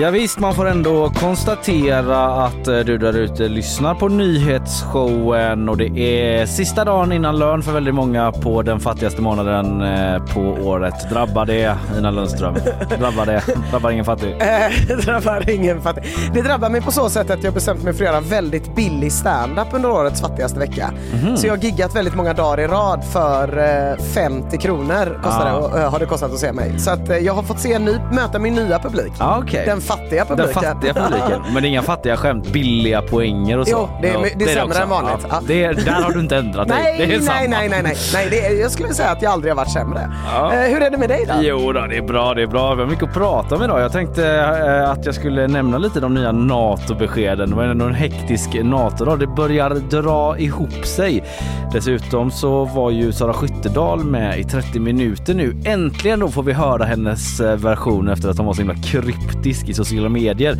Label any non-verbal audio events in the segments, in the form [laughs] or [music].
Ja, visst, man får ändå konstatera att eh, du där ute lyssnar på nyhetsshowen och det är sista dagen innan lön för väldigt många på den fattigaste månaden eh, på året. Drabbar det Ina Lundström? Drabbar det? Drabbar ingen fattig? [laughs] Eh, det drabbar ingen fattig. Det drabbar mig på så sätt att jag bestämt mig för att göra väldigt billig stand-up under årets fattigaste vecka. Så jag har giggat väldigt många dagar i rad för eh, 50 kronor kostar det, Ah. eh, har det kostat att se mig. Så att, jag har fått se ny, möta min nya publik. Ja, okej. Den fattiga Den publiken. fattiga publiken. [laughs] Men det är inga fattiga skämt, billiga poänger och så. Jo, det är- det är sämre också. än vanligt. Ja, Ja. det är, där har du inte ändrat dig. Nej, Det är nej, nej, nej, nej, nej. Det är, jag skulle säga att jag aldrig har varit sämre. Ja. Eh, hur är det med dig då? Jo då, det är bra, det är bra. Vi har mycket att prata om idag. Jag tänkte eh, att jag skulle nämna lite de nya NATO-beskeden. Det var ändå en hektisk NATO-dag. Det börjar dra ihop sig. Dessutom så var ju Sara Skyttedal med i 30 minuter nu. Äntligen då får vi höra hennes eh, version efter att hon var så himla kryptisk i sociala medier.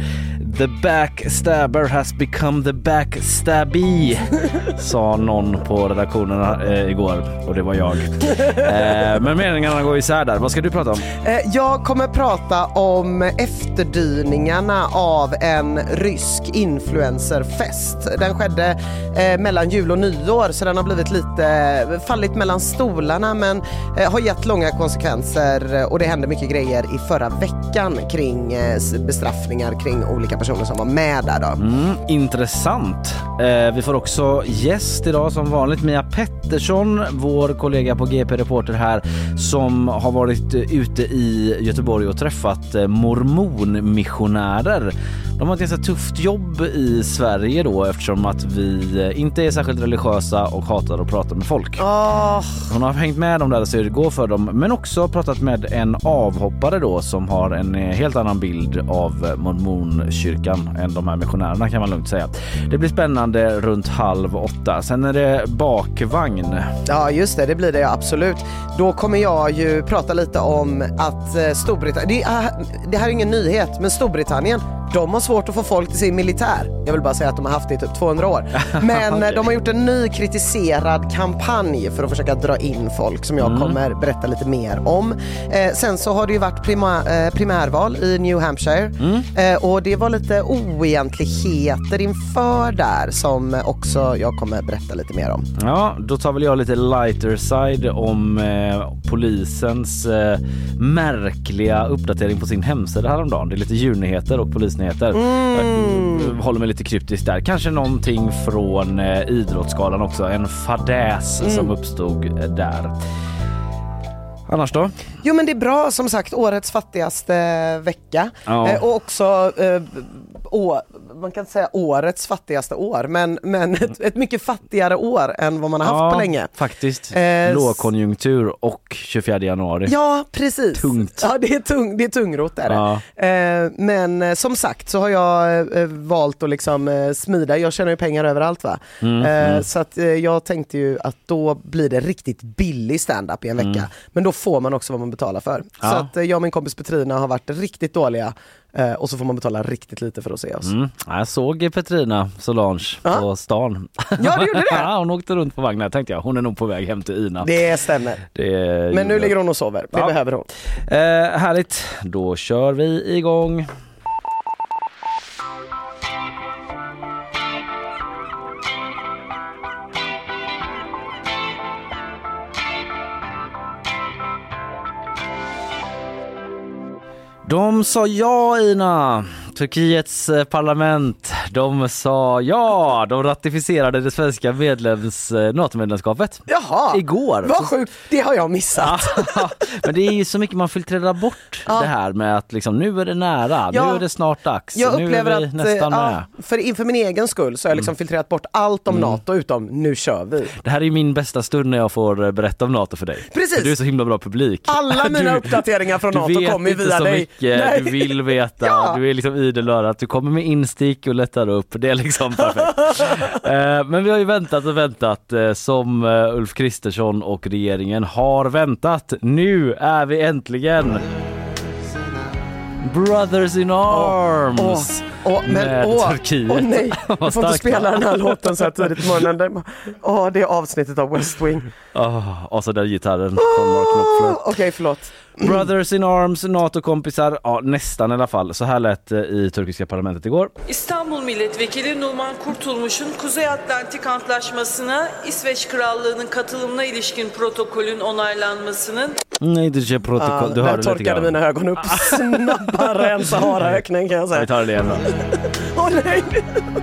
The backstabber has become the backstabby, sa någon på redaktionen eh, igår och det var jag. Eh, men meningarna går isär där. Vad ska du prata om? Eh, Jag kommer prata om efterdyningarna av en rysk influencerfest. Den skedde eh, mellan jul och nyår så den har blivit lite eh, fallit mellan stolarna men eh, har gett långa konsekvenser eh, och det hände mycket grejer i förra veckan kring eh, bestraffningar kring olika personer som var med där då. Mm, intressant. Eh, vi får också gäst idag som vanligt. Mia Pettersson, vår kollega på GP Reporter här som har varit eh, ute i Göteborg och träffat eh, mormonmissionärer. De har ett ganska tufft jobb i Sverige då eftersom att vi eh, inte är särskilt religiösa och hatar att prata med folk. Åh, Hon har hängt med dem där och ser hur det går för dem men också pratat med en avhoppare då som har en eh, helt annan bild av eh, mormonkyrkan än de här missionärerna kan man lugnt säga. Det blir spännande runt halv åtta. Sen är det bakvagn. Ja just det, det blir det absolut. Då kommer jag ju prata lite om att Storbritannien, det här är ingen nyhet, men Storbritannien de har svårt att få folk till sin militär. Jag vill bara säga att de har haft det i typ 200 år. [laughs] Men eh, de har gjort en ny kritiserad kampanj för att försöka dra in folk som jag kommer berätta lite mer om. Eh, sen så har det ju varit prima, eh, primärval i New Hampshire eh, och det var lite oegentligheter inför där som också jag kommer berätta lite mer om. Ja, då tar väl jag lite lighter side om eh, polisens eh, märkliga uppdatering på sin hemsida häromdagen. Det är lite djurnyheter och polisnyheter. Jag håller mig lite kryptisk där. Kanske någonting från eh, Idrottsgalan också. En fadäs som uppstod eh, där. Annars då? Jo men det är bra som sagt, årets fattigaste vecka. Ja. Eh, och också, eh, å, man kan inte säga årets fattigaste år, men, men ett, ett mycket fattigare år än vad man har haft på länge. faktiskt. Eh, Lågkonjunktur och 24 januari. Ja precis. Tungt. Ja det är, tung, det är tungrot är det. Ja. Eh, men eh, som sagt så har jag eh, valt att liksom eh, smida, jag tjänar ju pengar överallt va. Mm, Eh, Så att eh, jag tänkte ju att då blir det riktigt billig standup i en vecka. Men då får man också vad man betalar för. Så Mm. Ja. att eh, jag och min kompis Petrina har varit riktigt dåliga eh, och så får man betala riktigt lite för att se oss. Mm. Ja, Jag såg Petrina Solange Ja. på stan. Ja, du gjorde det? [laughs] ja, hon åkte runt på vagnen. tänkte jag, hon är nog på väg hem till Ina. Det stämmer. Det Men nu ligger hon och sover, det Ja. behöver hon. Eh, härligt, då kör vi igång. De sa ja Ina. Turkiets eh, parlament, de sa ja. De ratificerade det svenska medlems, eh, NATO-medlemskapet. Jaha, Igår. vad sjukt, det har jag missat. [laughs] Ja, men det är ju så mycket man filtrerar bort Ja. det här med att liksom, nu är det nära, Ja. nu är det snart dags, Jag nu upplever är vi att, nästan eh, med. Mm. ja, för inför min egen skull så har jag liksom filtrerat bort allt om NATO utom nu kör vi. Det här är ju min bästa stund när jag får berätta om NATO för dig. Precis. För du är så himla bra publik. Alla [laughs] mina uppdateringar från du NATO vet kommer ju inte via så dig. mycket, Nej. du vill veta, [laughs] Ja. du är liksom idel örat, du kommer med instick och lättar upp, det är liksom perfekt. [laughs] Eh, Men vi har ju väntat och väntat eh, som eh, Ulf Kristersson och regeringen har väntat. Nu är vi äntligen Brothers in arms! Åh, åh, men med åh, Turkiet. åh nej, [laughs] du får inte spela den här låten så här tidigt på morgonen. Åh, det är avsnittet av West Wing. Oh, och så där gitarren från Mark Knopfler. Okej, förlåt. Brothers in arms, NATO-kompisar, ja nästan i alla fall. Så här lät det i turkiska parlamentet igår. İstanbul Milletvekili Numan Kurtulmuş'un Kuzey Atlantik Antlaşması'na İsveç Krallığı'nın katılımına ilişkin protokolün onaylanmasının är protokoll. Ja, du där hörde lite torkade grann. mina ögon upp [laughs] snabbare än Saharaöknen kan jag Vi säga. tar det igen då. Åh nej,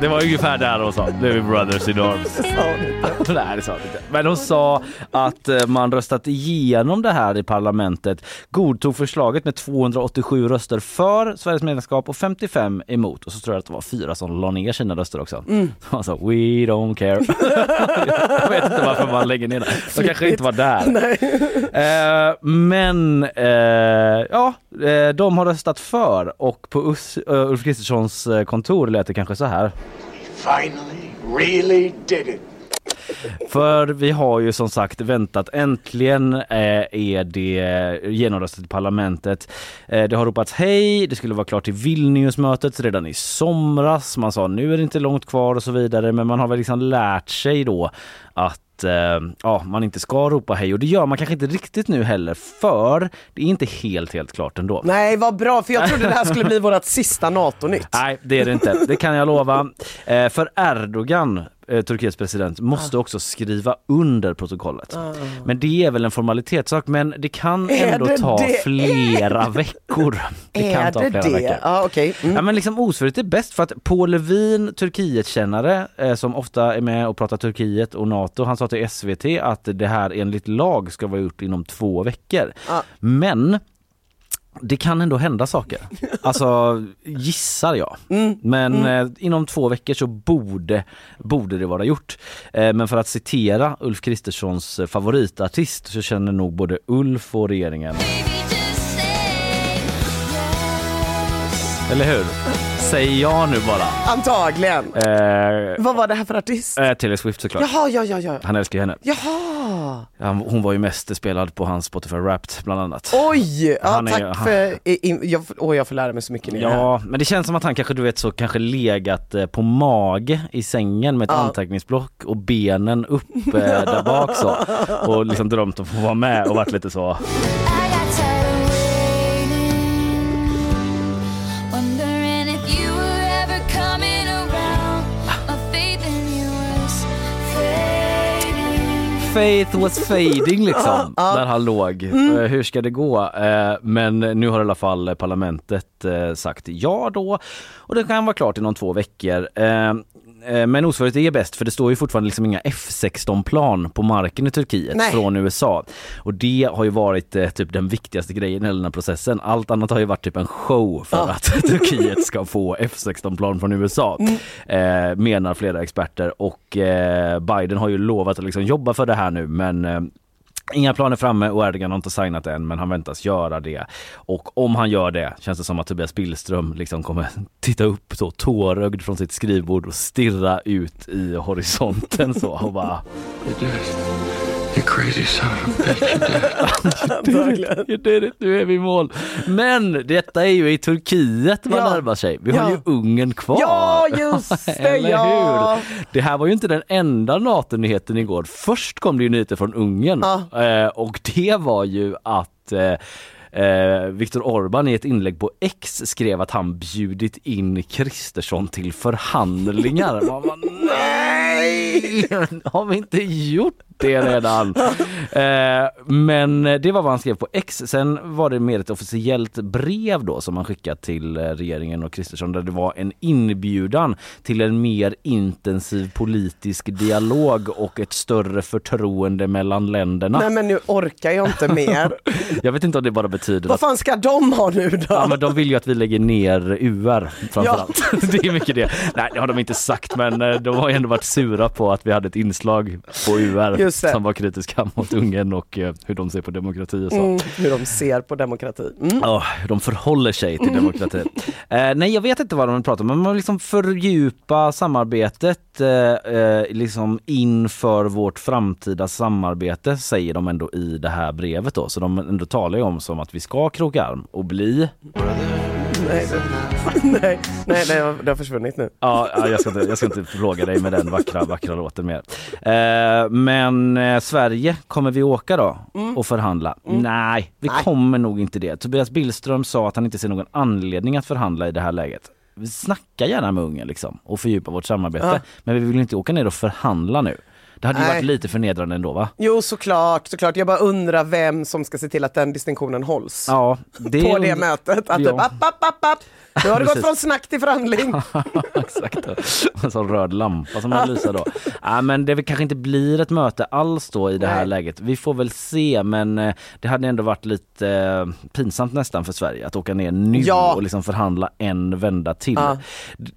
Det var ungefär där hon sa. Nu är vi brothers in arms. det sa hon inte. [laughs] Nej, det sa hon inte. Men hon sa att eh, man röstat igenom det här i parlamentet, godtog förslaget med 287 röster för Sveriges medlemskap och 55 emot. Och så tror jag att det var fyra som la ner sina röster också. Mm. [laughs] Sa we don't care. [laughs] jag vet inte varför man lägger ner det. De kanske inte var där. Eh, men eh, ja, de har röstat för och på Us- eh, Ulf Kristerssons eh, kontor lät det kanske så här. finally really did it. För vi har ju som sagt väntat. Äntligen eh, är det genomröstat i parlamentet. Det har ropats hej. Det skulle vara klart till Vilniusmötet redan i somras. Man sa nu är det inte långt kvar och så vidare. Men man har väl liksom lärt sig då att eh, ja, man inte ska ropa hej och det gör man kanske inte riktigt nu heller för det är inte helt helt klart ändå. Nej, vad bra, för jag trodde det här skulle bli vårt sista NATO-nytt. Nej, det är det inte. Det kan jag lova. Eh, för Erdogan, eh, Turkiets president, Ah. måste också skriva under protokollet. Men det är väl en formalitetssak, men det kan Är ändå det ta det? flera [laughs] veckor. Det kan är ta det flera det? veckor. Ja, okej. Mm. Ja men liksom osvuret är bäst för att Paul Levin, Turkietkännare eh, som ofta är med och pratar Turkiet och NATO, han sa till SVT att det här enligt lag ska vara gjort inom två veckor. Ja. Men det kan ändå hända saker. Alltså gissar jag. Men Eh, inom två veckor så borde, borde det vara gjort. Eh, men för att citera Ulf Kristerssons eh, favoritartist så känner nog både Ulf och regeringen. Eller hur? Säg ja nu bara. Antagligen. Eh, Vad var det här för artist? eh, Taylor Swift såklart. Jaha, ja, ja, ja. Han älskar ju henne. Jaha! Han, hon var ju mest spelad på hans Spotify Wrapped bland annat. Oj! Ja, Han är- tack han- för... i- i- Jag, åh, jag får lära mig så mycket nu. Ja, men det känns som att han kanske du vet så kanske legat eh, på mage i sängen med ett Ja. anteckningsblock och benen upp eh, där bak så och liksom drömt om att få vara med och varit lite så. Faith was fading liksom, [laughs] där han låg. Eh, Hur ska det gå? Eh, Men nu har i alla fall parlamentet eh, sagt ja då och det kan vara klart inom två veckor. Eh, men osvarigt är bäst för det står ju fortfarande liksom inga F16-plan på marken i Turkiet Nej. från USA. Och det har ju varit eh, typ den viktigaste grejen i hela den här processen. Allt annat har ju varit typ en show för Ja. att [laughs] Turkiet ska få F16-plan från USA. Eh, menar flera experter och eh, Biden har ju lovat att liksom jobba för det här nu men eh, Inga planer framme och Erdogan har inte signat än men han väntas göra det. Och om han gör det känns det som att Tobias Billström liksom kommer titta upp så tårögd från sitt skrivbord och stirra ut i horisonten så och bara crazy son of a bitch. Verkligen. You did it, nu är vi i mål. Men detta är ju i Turkiet man Ja. närmar sig. Vi har Ja. ju Ungern kvar. Ja, just det, [laughs] Eller ja. hur? Det här var ju inte den enda NATO-nyheten igår. Först kom det ju nyheter från Ungern Ja. eh, och det var ju att eh, Viktor Orbán i ett inlägg på X skrev att han bjudit in Kristersson till förhandlingar. Man bara, nej! [laughs] Har vi inte gjort det redan? Eh, men det var vad han skrev på X. Sen var det mer ett officiellt brev då som han skickat till eh, regeringen och Kristersson där det var en inbjudan till en mer intensiv politisk dialog och ett större förtroende mellan länderna. Nej men nu orkar jag inte mer. [laughs] Jag vet inte om det bara betyder Vad att fan ska de ha nu då? Ja men de vill ju att vi lägger ner UR framförallt. [laughs] Det är mycket det. Nej det har de inte sagt men eh, de har ju ändå varit sura på att vi hade ett inslag på UR som var kritiska [laughs] mot Ungern och eh, hur de ser på demokrati och så. Mm, hur de ser på demokrati. Mm. Ja, hur de förhåller sig till demokrati. eh, nej, jag vet inte vad de pratar om, men man liksom fördjupa samarbetet eh, eh, liksom inför vårt framtida samarbete, säger de ändå i det här brevet då. Så de ändå talar ju om som att vi ska kroka arm och bli Nej, [laughs] nej, nej, nej, det har försvunnit nu. Ja, ja, jag, ska inte, jag ska inte fråga dig med den vackra, vackra låten mer. Eh, men eh, Sverige, kommer vi åka då och förhandla? Nej, vi Nej. kommer nog inte det. Tobias Billström sa att han inte ser någon anledning att förhandla i det här läget. Vi snackar gärna med Ungern liksom och fördjupa vårt samarbete. Ja. Men vi vill inte åka ner och förhandla nu. Det hade ju Nej. varit lite förnedrande ändå va? Jo såklart, såklart. Jag bara undrar vem som ska se till att den distinktionen hålls. Ja, det på det mötet. Att Ja. typ, app, app, app, app. Nu har det gått från snack till förhandling. [laughs] Exakt, en sån röd lampa som man lyser då. [laughs] Ja, men det kanske inte blir ett möte alls då i det här Nej. läget. Vi får väl se men eh, det hade ändå varit lite eh, pinsamt nästan för Sverige att åka ner nu Ja. och liksom förhandla en vända till. Ja.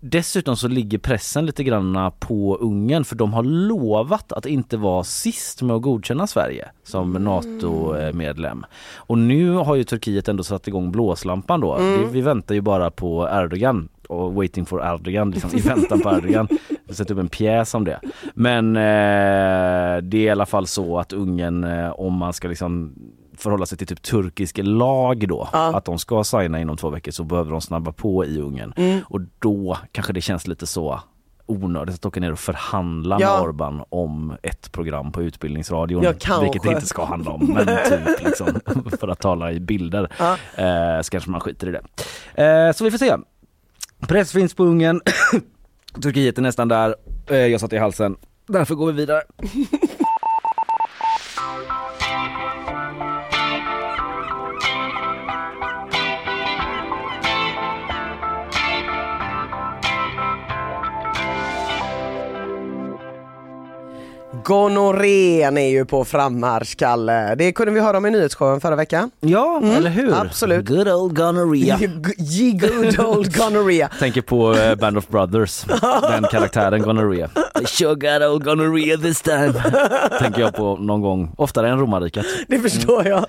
Dessutom så ligger pressen lite grann på Ungern för de har lovat att inte vara sist med att godkänna Sverige som Mm. NATO-medlem. Och nu har ju Turkiet ändå satt igång blåslampan då. Mm. Vi, vi väntar ju bara på Erdogan och waiting for Erdogan, liksom, i väntan på Erdogan. Vi sätter upp en pjäs om det. Men eh, det är i alla fall så att Ungern, eh, om man ska liksom förhålla sig till typ turkisk lag då, Ja. att de ska signa inom två veckor så behöver de snabba på i Ungern. Mm. Och då kanske det känns lite så onödigt att åka ner och förhandla Ja. med Orban om ett program på Utbildningsradion. Ja, vilket det inte ska handla om, men typ [laughs] liksom, för att tala i bilder. Ja. Eh, så kanske man skiter i det. Eh, så vi får se. Press finns på Ungern. [coughs] Turkiet är nästan där. Eh, jag satt i halsen. Därför går vi vidare. [laughs] Gonorrén är ju på frammarsch, Kalle. Det kunde vi höra om i nyhetsshowen förra veckan. Ja, eller hur? Mm, absolut. Good old gonorrhea. [laughs] Ye good old gonorrhea. [laughs] Tänker på eh, Band of Brothers, den karaktären gonorrhea. I sure got old gonorrhea this time. [laughs] Tänker jag på någon gång, oftare än romarriket. Det förstår jag.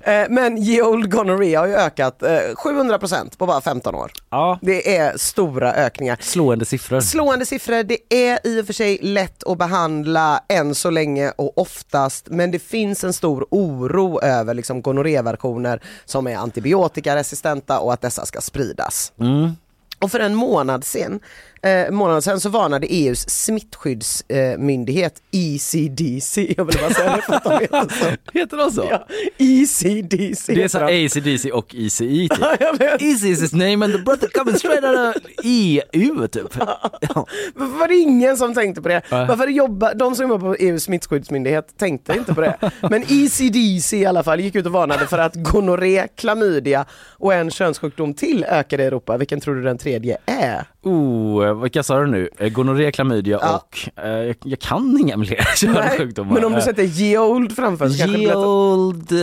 Eh, Men ye old gonorrhea har ju ökat eh, 700% på bara 15 år. Ja, Det är stora ökningar. slående siffror. Slående siffror, det är i och för sig lätt att behandla än så länge och oftast, men det finns en stor oro över liksom gonorréversioner som är antibiotikaresistenta och att dessa ska spridas. Mm. Och för en månad sedan, eh, månad sedan så varnade EUs smittskyddsmyndighet ECDC, jag vill bara säga det för att de heter så. [laughs] Heter de så? Ja, ECDC Det är så. ACDC och ECE [laughs] typ. Ja, jag vet. Easy is his name and the brother coming straight out of EU typ. [laughs] Ja. Varför var det ingen som tänkte på det? Varför jobba, de som jobbar på EUs smittskyddsmyndighet tänkte inte på det. Men ECDC i alla fall gick ut och varnade för att gonorré, klamydia och en könssjukdom till ökade i Europa. Vilken tror du den tredje är? Oh, vilka sa du nu? Eh, Gonorré, klamydia Ja. och eh, jag- jag kan inga mer [laughs] könssjukdomar. men om du Eh, sätter ye old framför så kanske det blir. Geold, uh,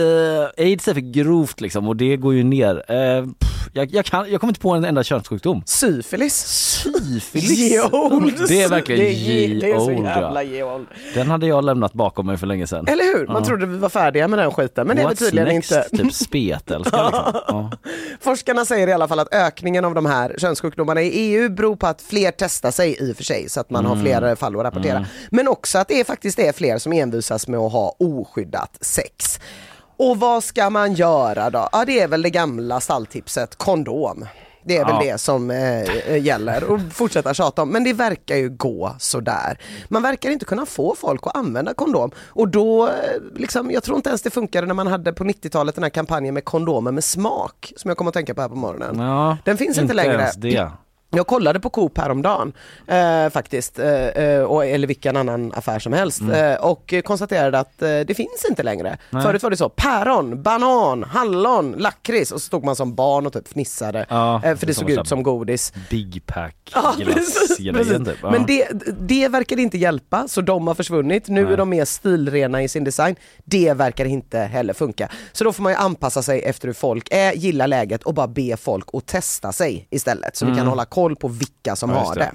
aids är för grovt liksom och det går ju ner. Eh, pff, jag, jag, kan, jag kommer inte på en enda könssjukdom. Syfilis. Syfilis? Ye old. Det är verkligen Det är ye- Det är så jävla ja. ye old. Den hade jag lämnat bakom mig för länge sedan. Eller hur? Man Ja. trodde vi var färdiga med den skiten men det är vi What's tydligen next? inte. Typ spetälska liksom. [laughs] ja. Forskarna säger i alla fall att ökningen av de här könssjukdomarna i EU beror på att fler testar sig i och för sig så att man har Mm. fler fall att rapportera. Men också att det är faktiskt är fler som envisas med att ha oskyddat sex. Och vad ska man göra då? Ja det är väl det gamla stalltipset kondom. Det är väl Ja. det som eh, gäller och fortsätta tjata om. Men det verkar ju gå sådär. Man verkar inte kunna få folk att använda kondom. Och då, eh, liksom, jag tror inte ens det funkade när man hade på 90-talet den här kampanjen med kondomer med smak. Som jag kommer att tänka på här på morgonen. Ja, Den finns inte längre. Det. Jag kollade på Coop häromdagen eh, faktiskt, eh, eh, och, eller vilken annan affär som helst eh, och konstaterade att eh, det finns inte längre. Mm. Nej. Förut var det så, päron, banan, hallon, lakrits och så stod man som barn och typ fnissade Ja, eh, för det som såg ut som godis. Big pack Ja, precis. typ. Ja. Men det, det verkar inte hjälpa så de har försvunnit. Nu Nej. är de mer stilrena i sin design. Det verkar inte heller funka. Så då får man ju anpassa sig efter hur folk är, gilla läget och bara be folk att testa sig istället. Så vi kan hålla koll på vilka som Mm. Ja, har just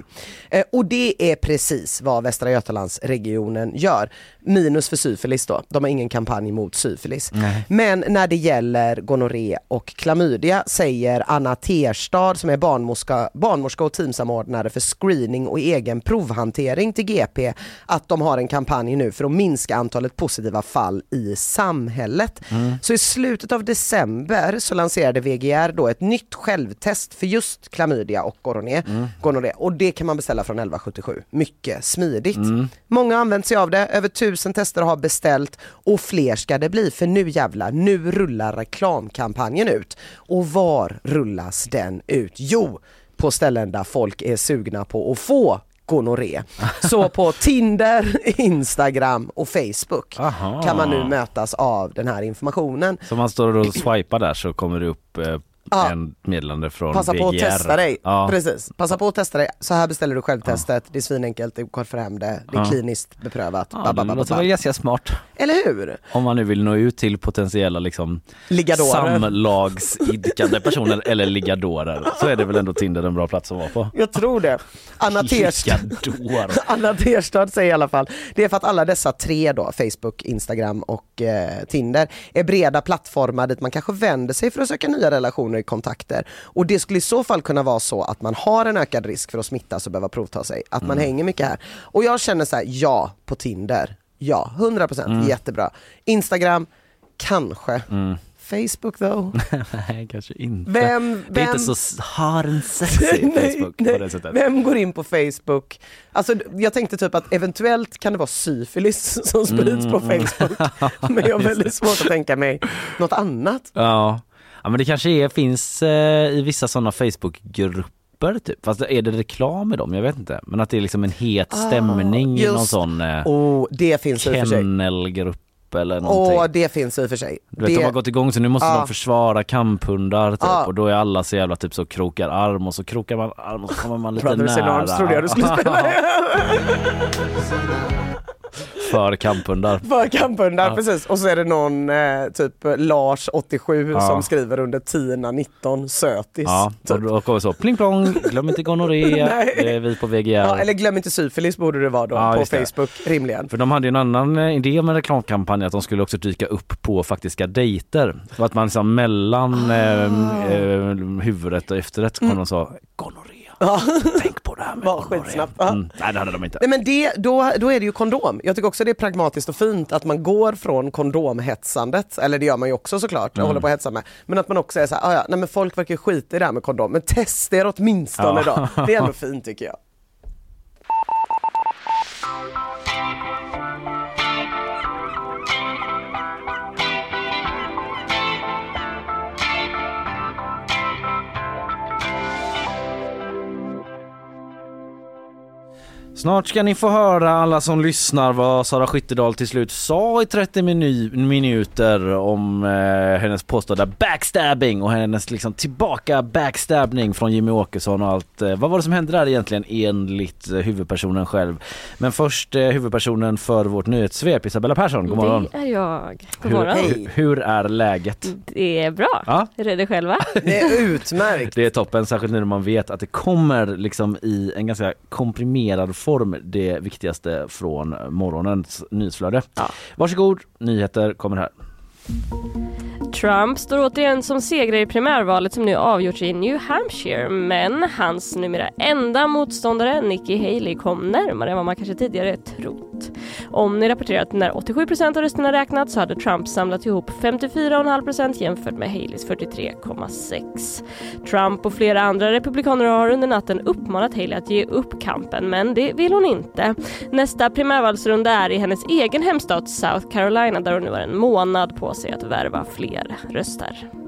det. Eh, och det är precis vad Västra Götalandsregionen gör. Minus för syfilis då. De har ingen kampanj mot syfilis. Men när det gäller gonorré och klamydia säger Anna Terstad som är barnmorska, barnmorska och teamsamordnare för screening och egen provhantering till GP att de har en kampanj nu för att minska antalet positiva fall i samhället. Så i slutet av december så lanserade VGR då ett nytt självtest för just klamydia och gonorré. Gonorré. Och det kan man beställa från 1177. Mycket smidigt. Många har använt sig av det, över tusen tester har beställt och fler ska det bli för nu jävlar, nu rullar reklamkampanjen ut. Och var rullas den ut? Jo, på ställen där folk är sugna på att få gonorré. Så på [laughs] Tinder, Instagram och Facebook Aha. kan man nu mötas av den här informationen. Så man står och swipar där så kommer det upp eh, Ja. en meddelande från Passa på att VGR. testa dig. Ja. Precis. Passa på att testa dig. Så här beställer du självtestet. Det är svinenkelt, det går för hem det. Det är Ja. kliniskt beprövat. Ja, Ba, ba, det ba, låter ba. väl ganska smart. Eller hur? Om man nu vill nå ut till potentiella liksom Liggadorer. samlagsidkande personer eller liggadorer så är det väl ändå Tinder en bra plats att vara på. Jag tror det. Anna Terstad. [laughs] Anna Terstad säger i alla fall, det är för att alla dessa tre då, Facebook, Instagram och eh, Tinder, är breda plattformar dit man kanske vänder sig för att söka nya relationer kontakter. Och det skulle i så fall kunna vara så att man har en ökad risk för att smittas och behöva provta sig, att man hänger mycket här. Och jag känner så här, ja på Tinder, ja 100% jättebra. Instagram, kanske. Facebook though? [laughs] Nej, kanske inte. Vem, Det är vem? inte så har en sexy [laughs] Facebook på det sättet. Vem går in på Facebook? Alltså jag tänkte typ att eventuellt kan det vara syfilis [laughs] som sprids på Mm. Facebook. Men jag har väldigt svårt att tänka mig något annat. Ja. Ja, men det kanske är, finns eh, i vissa sådana Facebookgrupper typ. Fast är det reklam i dem? Jag vet inte. Men att det är liksom en het stämning i någon Ah, sån eh, Och det finns kennelgrupp eller någonting. Och det finns i och för sig. Du vet, de har gått igång så nu måste Ja. de försvara kamphundar typ, Ja. och då är alla så jävla typ så krokar arm och så krokar man arm och så kommer man lite Brothers in nära. Arms trodde jag du skulle spela. [laughs] [laughs] För kamphundar. [laughs] För kamphundar, Ja. precis. Och så är det någon eh, typ Lars 87 Ja. som skriver under Tina 19 sötis. Ja, typ. och då kommer så pling plong, glöm inte gonorré, [laughs] det är vi på VGR. Ja, eller glöm inte syfilis borde det vara då Ja, på just det. Facebook rimligen. För de hade ju en annan eh, idé med reklamkampanjen att de skulle också dyka upp på faktiska dejter. Så att man liksom mellan eh, eh, huvudrätt och efterrätt kom de så gonorré. Tänk på det här med Var. Ja. Mm. Nej det hade de inte. Nej men det, då, då är det ju kondom. Jag tycker också det är pragmatiskt och fint att man går från kondomhetsandet, eller det gör man ju också såklart, Mm. och håller på att hetsa med. Men att man också är så här, "Ah, ja, nej men folk verkar skita i det här med kondom, men testa er åtminstone Ja. då. Det är ändå [laughs] fint tycker jag. Snart ska ni få höra alla som lyssnar vad Sara Skyttedal till slut sa i 30 minu- minuter om eh, hennes påstådda backstabbing och hennes liksom tillbaka backstabbning från Jimmy Åkesson och allt. Eh, vad var det som hände där egentligen enligt eh, huvudpersonen själv? Men först eh, huvudpersonen för vårt nyhetssvep, Isabella Persson, god morgon. Det är jag. God Hur, morgon. hur, hur är läget? Det är bra. Ja. Är det det själva? [laughs] Det är utmärkt. Det är toppen, särskilt nu när man vet att det kommer liksom i en ganska komprimerad form det viktigaste från morgonens nyhetsflöde. Ja. Varsågod, nyheter kommer här. Trump står återigen som segrare i primärvalet som nu avgjorts i New Hampshire men hans numera enda motståndare Nikki Haley kom närmare än vad man kanske tidigare trott. Om ni rapporterar att när 87 procent av rösterna räknats så hade Trump samlat ihop 54,5 procent jämfört med Haleys 43,6. Trump och flera andra republikaner har under natten uppmanat Haley att ge upp kampen men det vill hon inte. Nästa primärvalsrunda är i hennes egen hemstat South Carolina där hon nu har en månad på sig att värva fler röster.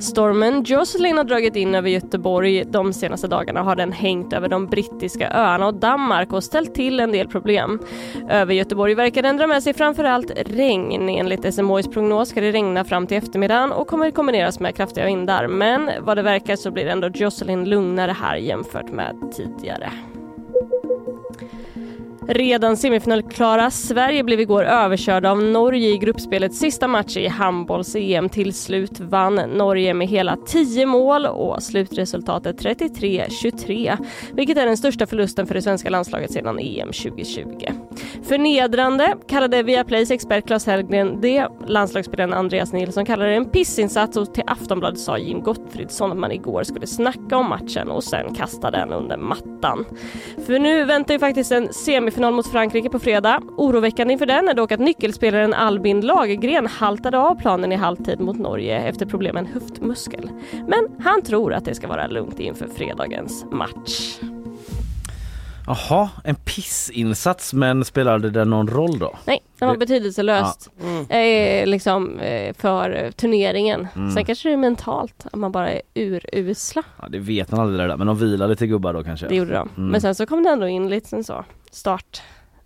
Stormen Jocelyn har dragit in över Göteborg de senaste dagarna har den hängt över de brittiska öarna och Danmark och ställt till en del problem. Över Göteborg verkar den dra med sig framförallt regn. Enligt SMHIs prognos ska det regna fram till eftermiddagen och kommer kombineras med kraftiga vindar. Men vad det verkar så blir ändå Jocelyn lugnare här jämfört med tidigare. Redan semifinalklara Sverige blev igår överkörda av Norge i gruppspelets sista match i handbolls-EM. Till slut vann Norge med hela 10 mål och slutresultatet 33-23, vilket är den största förlusten för det svenska landslaget sedan EM 2020. Förnedrande kallade Viaplays expert Claes Hellgren det. Landslagsspelaren Andreas Nilsson kallade det en pissinsats och till Aftonbladet sa Jim Gottfridsson att man igår skulle snacka om matchen och sen kasta den under mattan. För nu väntar ju faktiskt en semifinal mot Frankrike på fredag. Oroväckande inför den är dock att nyckelspelaren Albin Lagergren haltade av planen i halvtid mot Norge efter problem med en höftmuskel. Men han tror att det ska vara lugnt inför fredagens match. Jaha, en pissinsats men spelade den någon roll då? Nej, den var Det- betydelselöst eh, liksom, eh, för turneringen. Mm. Sen kanske det är mentalt, att man bara är urusla. Ja, det vet man aldrig det där men de vilade till gubbar då kanske? Det gjorde de. Mm. Men sen så kom det ändå in lite så, start,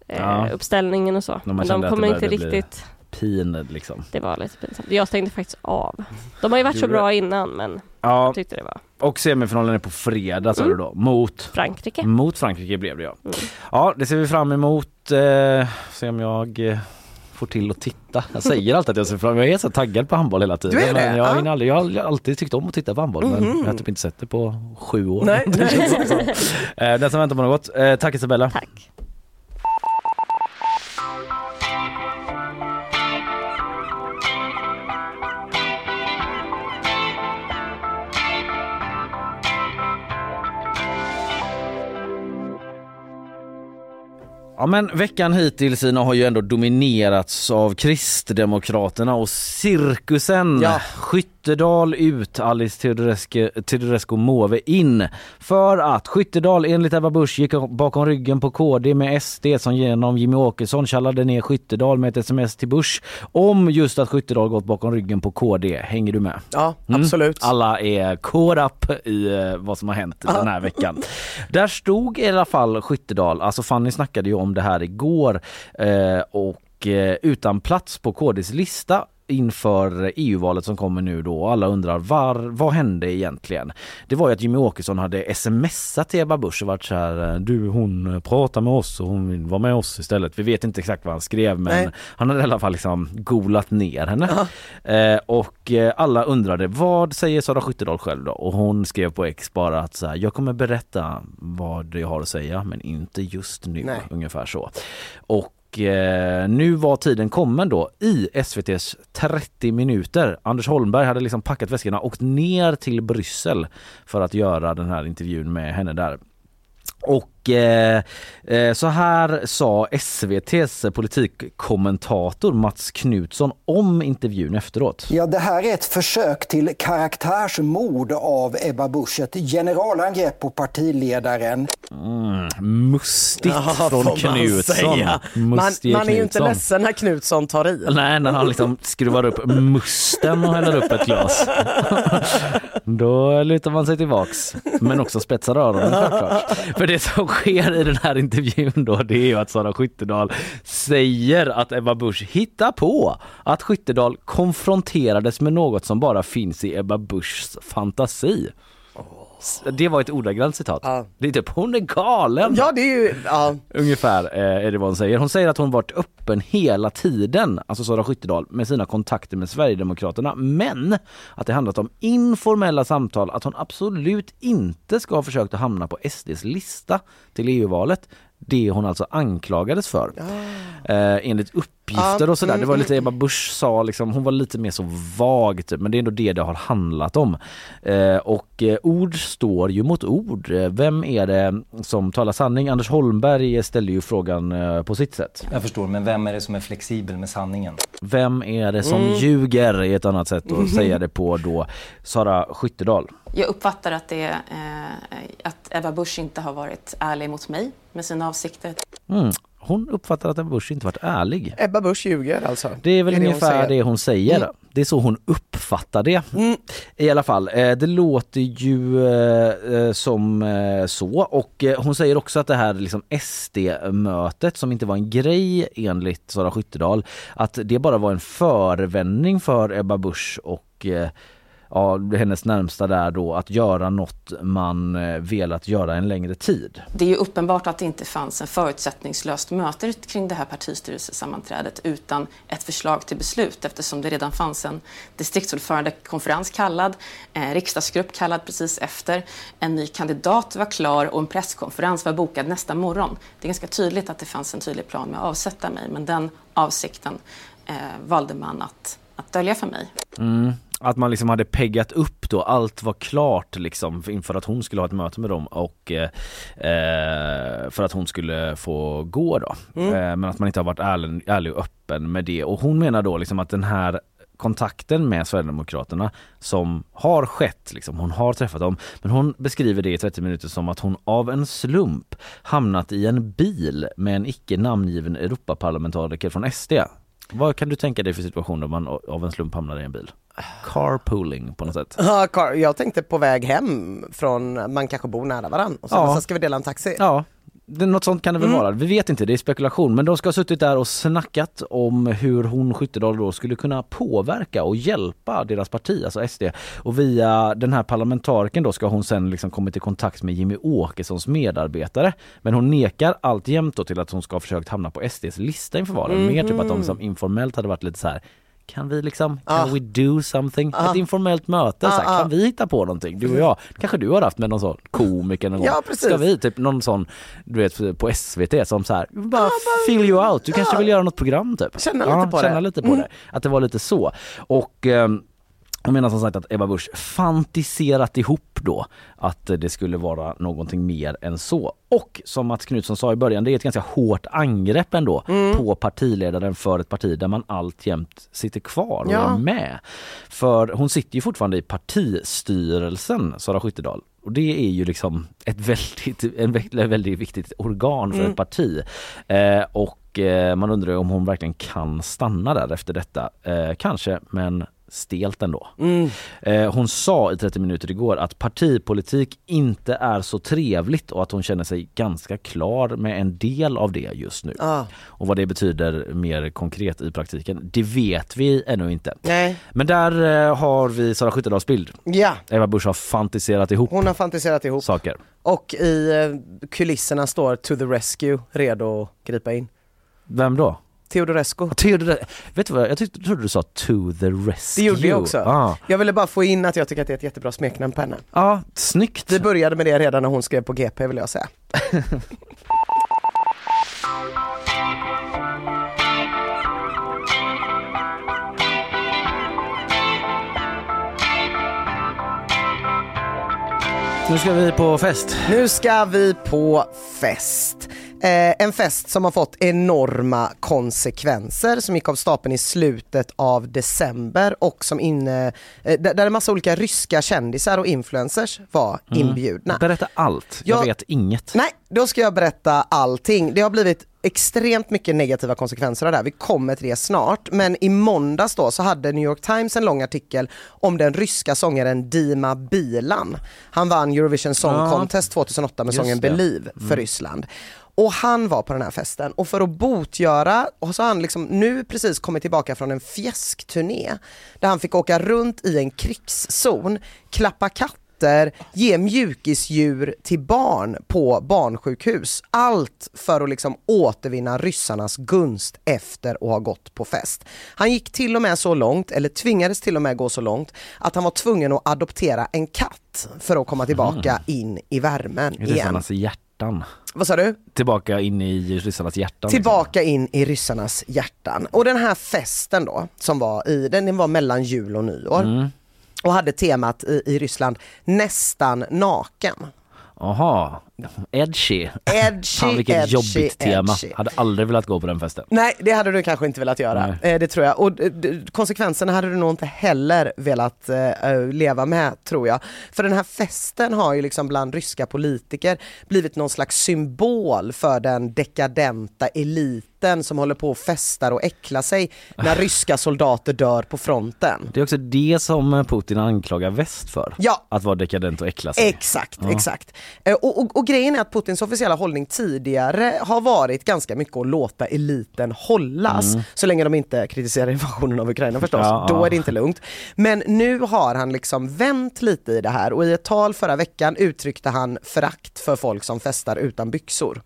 eh, Ja. uppställningen och så. man Men de kommer det inte bli- riktigt, Pined liksom. det var lite pinsamt. Jag stängde faktiskt av. De har ju varit så bra innan men Ja, jag tyckte det var och semifinalen är på fredag sa Mm. du då, mot? Frankrike. Mot Frankrike blev det ja. Mm. Ja, det ser vi fram emot. Eh, se om jag eh, får till att titta. Jag säger alltid att jag ser fram Jag är så taggad på handboll hela tiden. Du är det? Men jag, Ja. hinner aldrig, jag har alltid tyckt om att titta på handboll men jag har typ inte sett det på sju år. Nej. [laughs] Det känns så. Eh, Den som väntar på något. Eh, tack Isabella. Tack. Ja men veckan hittills Ina har ju ändå dominerats av Kristdemokraterna och cirkusen. Ja. Skyttedal ut, Alice Teodorescu, Teodorescu Måwe in. För att Skyttedal enligt Ebba Busch gick bakom ryggen på KD med SD som genom Jimmy Åkesson kallade ner Skyttedal med ett sms till Busch om just att Skyttedal gått bakom ryggen på KD. Hänger du med? Ja, Mm. absolut. Alla är caught up i eh, vad som har hänt den här [laughs] veckan. Där stod i alla fall Skyttedal, alltså Fanny snackade ju om det här igår eh, och eh, utan plats på KDs lista inför EU-valet som kommer nu då och alla undrar var, vad hände egentligen? Det var ju att Jimmy Åkesson hade smsat till Ebba Busch och varit så här eh, du hon pratar med oss och hon vill vara med oss istället. Vi vet inte exakt vad han skrev men Nej. han hade i alla fall liksom golat ner henne. Eh, och eh, alla undrade vad säger Sara Skyttedal själv då? Och hon skrev på X bara att så här, jag kommer berätta vad jag har att säga men inte just nu. Nej. Ungefär så. Och eh, nu var tiden kommen då i SVTs 30 minuter. Anders Holmberg hade liksom packat väskorna och åkt ner till Bryssel för att göra den här intervjun med henne där. Och eh, eh, så här sa SVTs politikkommentator Mats Knutsson om intervjun efteråt. Ja, det här är ett försök till karaktärsmord av Ebba Busch. Ett generalangrepp på partiledaren. Mm, mustigt Ja, från man Knutsson. Man, Mustige man är ju inte ledsen när Knutsson tar i. Nej, när han liksom skruvar upp musten och häller upp ett glas. [laughs] Då lutar man sig tillbaks. Men också spetsar öronen självklart. För det som sker i den här intervjun då det är ju att Sara Skyttedal säger att Ebba Busch hittar på att Skyttedal konfronterades med något som bara finns i Ebba Buschs fantasi. Det var ett ordagrant citat. Ja. Det är typ, hon är galen! Ja det är ju, ja. Ungefär eh, är det vad hon säger. Hon säger att hon varit öppen hela tiden, alltså Sara Skyttedal, med sina kontakter med Sverigedemokraterna. Men att det handlat om informella samtal, att hon absolut inte ska ha försökt att hamna på SDs lista till EU-valet. Det hon alltså anklagades för. Eh, enligt uppgifter Ja, och sådär. Det mm, var lite Ebba Busch sa liksom, hon var lite mer så vag typ, men det är ändå det det har handlat om. Eh, och eh, ord står ju mot ord. Vem är det som talar sanning? Anders Holmberg ställer ju frågan eh, på sitt sätt. Jag förstår, men vem är det som är flexibel med sanningen? Vem är det som Mm. ljuger? är ett annat sätt att [laughs] säga det på då. Sara Skyttedal. Jag uppfattar att, det, eh, att Ebba Busch inte har varit ärlig mot mig med sina avsikter. Mm. Hon uppfattar att Ebba Busch inte varit ärlig. Ebba Busch ljuger alltså. Det är väl hon ungefär säger. det hon säger. Mm. Det är så hon uppfattar det. I alla fall, eh, det låter ju eh, eh, som så och hon säger också att det här liksom SD-mötet som inte var en grej enligt Sara Skyttedal, att det bara var en förevändning för Ebba Busch och ja, hennes närmsta där då att göra något man eh, velat göra en längre tid. Det är ju uppenbart att det inte fanns en förutsättningslöst möte kring det här partistyrelsesammanträdet utan ett förslag till beslut eftersom det redan fanns en distriktsordförandekonferens kallad, en riksdagsgrupp kallad precis efter, en ny kandidat var klar och en presskonferens var bokad nästa morgon. Det är ganska tydligt att det fanns en tydlig plan med att avsätta mig men den avsikten eh, valde man att, att dölja för mig. Mm. Att man liksom hade peggat upp då, allt var klart liksom inför att hon skulle ha ett möte med dem och eh, eh, för att hon skulle få gå då. Mm. Eh, men att man inte har varit ärlig, ärlig och öppen med det och hon menar då liksom att den här kontakten med Sverigedemokraterna som har skett, liksom, hon har träffat dem, men hon beskriver det i 30 minuter som att hon av en slump hamnat i en bil med en icke namngiven Europaparlamentariker från SD. Vad kan du tänka dig för situation då man av en slump hamnar i en bil? Carpooling på något sätt. Ja, Kar- jag tänkte på väg hem från, man kanske bor nära varandra och sen, Ja. sen ska vi dela en taxi. Ja, något sånt kan det väl Mm. vara. Vi vet inte, det är spekulation. Men de ska ha suttit där och snackat om hur hon Skyttedal då skulle kunna påverka och hjälpa deras parti, alltså SD. Och via den här parlamentariken då ska hon sen liksom kommit i kontakt med Jimmy Åkessons medarbetare. Men hon nekar alltjämt då till att hon ska ha försökt hamna på SDs lista inför valen. Mer typ att de Mhm. liksom informellt hade varit lite så här kan vi liksom, Ah. can we do something? Ah. Ett informellt möte, så Ah, här, ah. kan vi hitta på någonting? Du och jag, kanske du har haft med någon sån komiker någon Ja, gång. precis. Ska vi, typ någon sån, du vet på SVT som så här, bara fill you out, du kanske vill göra något program typ. Känna lite på känna det. lite på Mm. det. Att det var lite så. Och ehm, jag menar som sagt att Ebba Busch fantiserat ihop då att det skulle vara någonting mer än så. Och som Mats Knutsson sa i början, det är ett ganska hårt angrepp ändå Mm. på partiledaren för ett parti där man alltjämt sitter kvar och Ja. är med. För hon sitter ju fortfarande i partistyrelsen, Sara Skyttedal. Och det är ju liksom ett väldigt, en väldigt, viktigt organ för Mm. ett parti. Eh, och eh, man undrar om hon verkligen kan stanna där efter detta. Eh, kanske, men stelt ändå. Mm. Eh, hon sa i 30 minuter igår att partipolitik inte är så trevligt och att hon känner sig ganska klar med en del av det just nu. Ah. Och vad det betyder mer konkret i praktiken, det vet vi ännu inte. Nej. Men där eh, har vi Sara Skyttedals bild. Ja, Eva Busch har fantiserat ihop hon har fantiserat ihop. saker. Och i eh, kulisserna står To the Rescue redo att gripa in. Vem då? Teodorescu. Theodor, vet du vad, jag tyckte, trodde du sa To the Rescue. Det gjorde jag också. Ah. Jag ville bara få in att jag tycker att det är ett jättebra smeknamn på henne. Ja, snyggt. Vi började med det redan när hon skrev på GP vill jag säga. Nu ska vi på fest. Nu ska vi på fest. Eh, en fest som har fått enorma konsekvenser som gick av stapeln i slutet av december och som inne, eh, där, en massa olika ryska kändisar och influencers var Mm. inbjudna. Berätta allt, jag Ja. vet inget. Nej, då ska jag berätta allting. Det har blivit extremt mycket negativa konsekvenser av det här. Vi kommer till det snart. Men i måndags då så hade New York Times en lång artikel om den ryska sångaren Dima Bilan. Han vann Eurovision Song. Contest 2008 med Just sången det. Believe för Mm. Ryssland. Och han var på den här festen och för att botgöra, och så har han liksom nu precis kommit tillbaka från en fjäskturné där han fick åka runt i en krigszon, klappa katter, ge mjukisdjur till barn på barnsjukhus. Allt för att liksom återvinna ryssarnas gunst efter att ha gått på fest. Han gick till och med så långt, eller tvingades till och med gå så långt, att han var tvungen att adoptera en katt för att komma tillbaka in i värmen igen. Hjärtan. Vad sa du? Tillbaka in i ryssarnas hjärtan. Tillbaka in i ryssarnas hjärtan. Och den här festen då, som var i, den var mellan jul och nyår. Mm. Och hade temat i, i Ryssland nästan naken. Jaha, edgy. Edgy, Fan vilket edgy, jobbigt tema. edgy. Hade aldrig velat gå på den festen. Nej, det hade du kanske inte velat göra. Eh, det tror jag. Och eh, konsekvenserna hade du nog inte heller velat eh, eh, leva med, tror jag. För den här festen har ju liksom bland ryska politiker blivit någon slags symbol för den dekadenta eliten som håller på och festar och äcklar sig när ryska soldater dör på fronten. Det är också det som Putin anklagar väst för. Ja. Att vara dekadent och äckla sig. Exakt, Ja. exakt. Eh, Och, och, och grejen är att Putins officiella hållning tidigare har varit ganska mycket att låta eliten hållas, Mm. så länge de inte kritiserar invasionen av Ukraina förstås. Ja, Då är det inte lugnt. Men nu har han liksom vänt lite i det här och i ett tal förra veckan uttryckte han förakt för folk som festar utan byxor.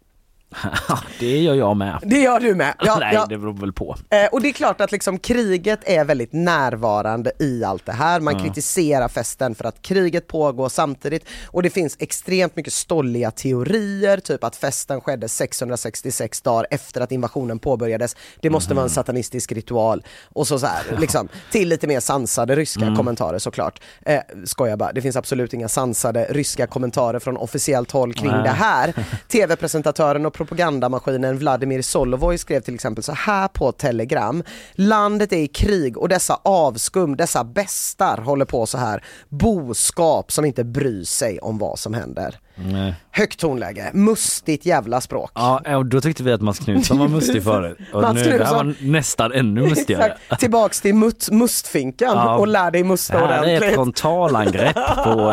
Det gör jag med. Det gör du med. Ja, Nej, ja. det beror väl på. Eh, och det är klart att liksom kriget är väldigt närvarande i allt det här. Man Ja. kritiserar festen för att kriget pågår samtidigt och det finns extremt mycket stolliga teorier, typ att festen skedde 666 dagar efter att invasionen påbörjades. Det måste vara en satanistisk ritual och så, så här, liksom, till lite mer sansade ryska Mm. kommentarer såklart. Eh, skojar bara, det finns absolut inga sansade ryska kommentarer från officiellt håll kring det här. [laughs] TV-presentatören och propagandamaskinen Vladimir Solovoj skrev till exempel så här på Telegram. Landet är i krig och dessa avskum, dessa bestar håller på så här. Boskap som inte bryr sig om vad som händer. Nej. Högt tonläge, mustigt jävla språk. Ja, och då tyckte vi att Mats Knutsson var mustig förut. [laughs] Och Mats nu, det här var nästan ännu mustigare. Exakt. Tillbaks till mut, mustfinkan Ja. och lär dig musta Det här är ett ordentligt. frontalangrepp på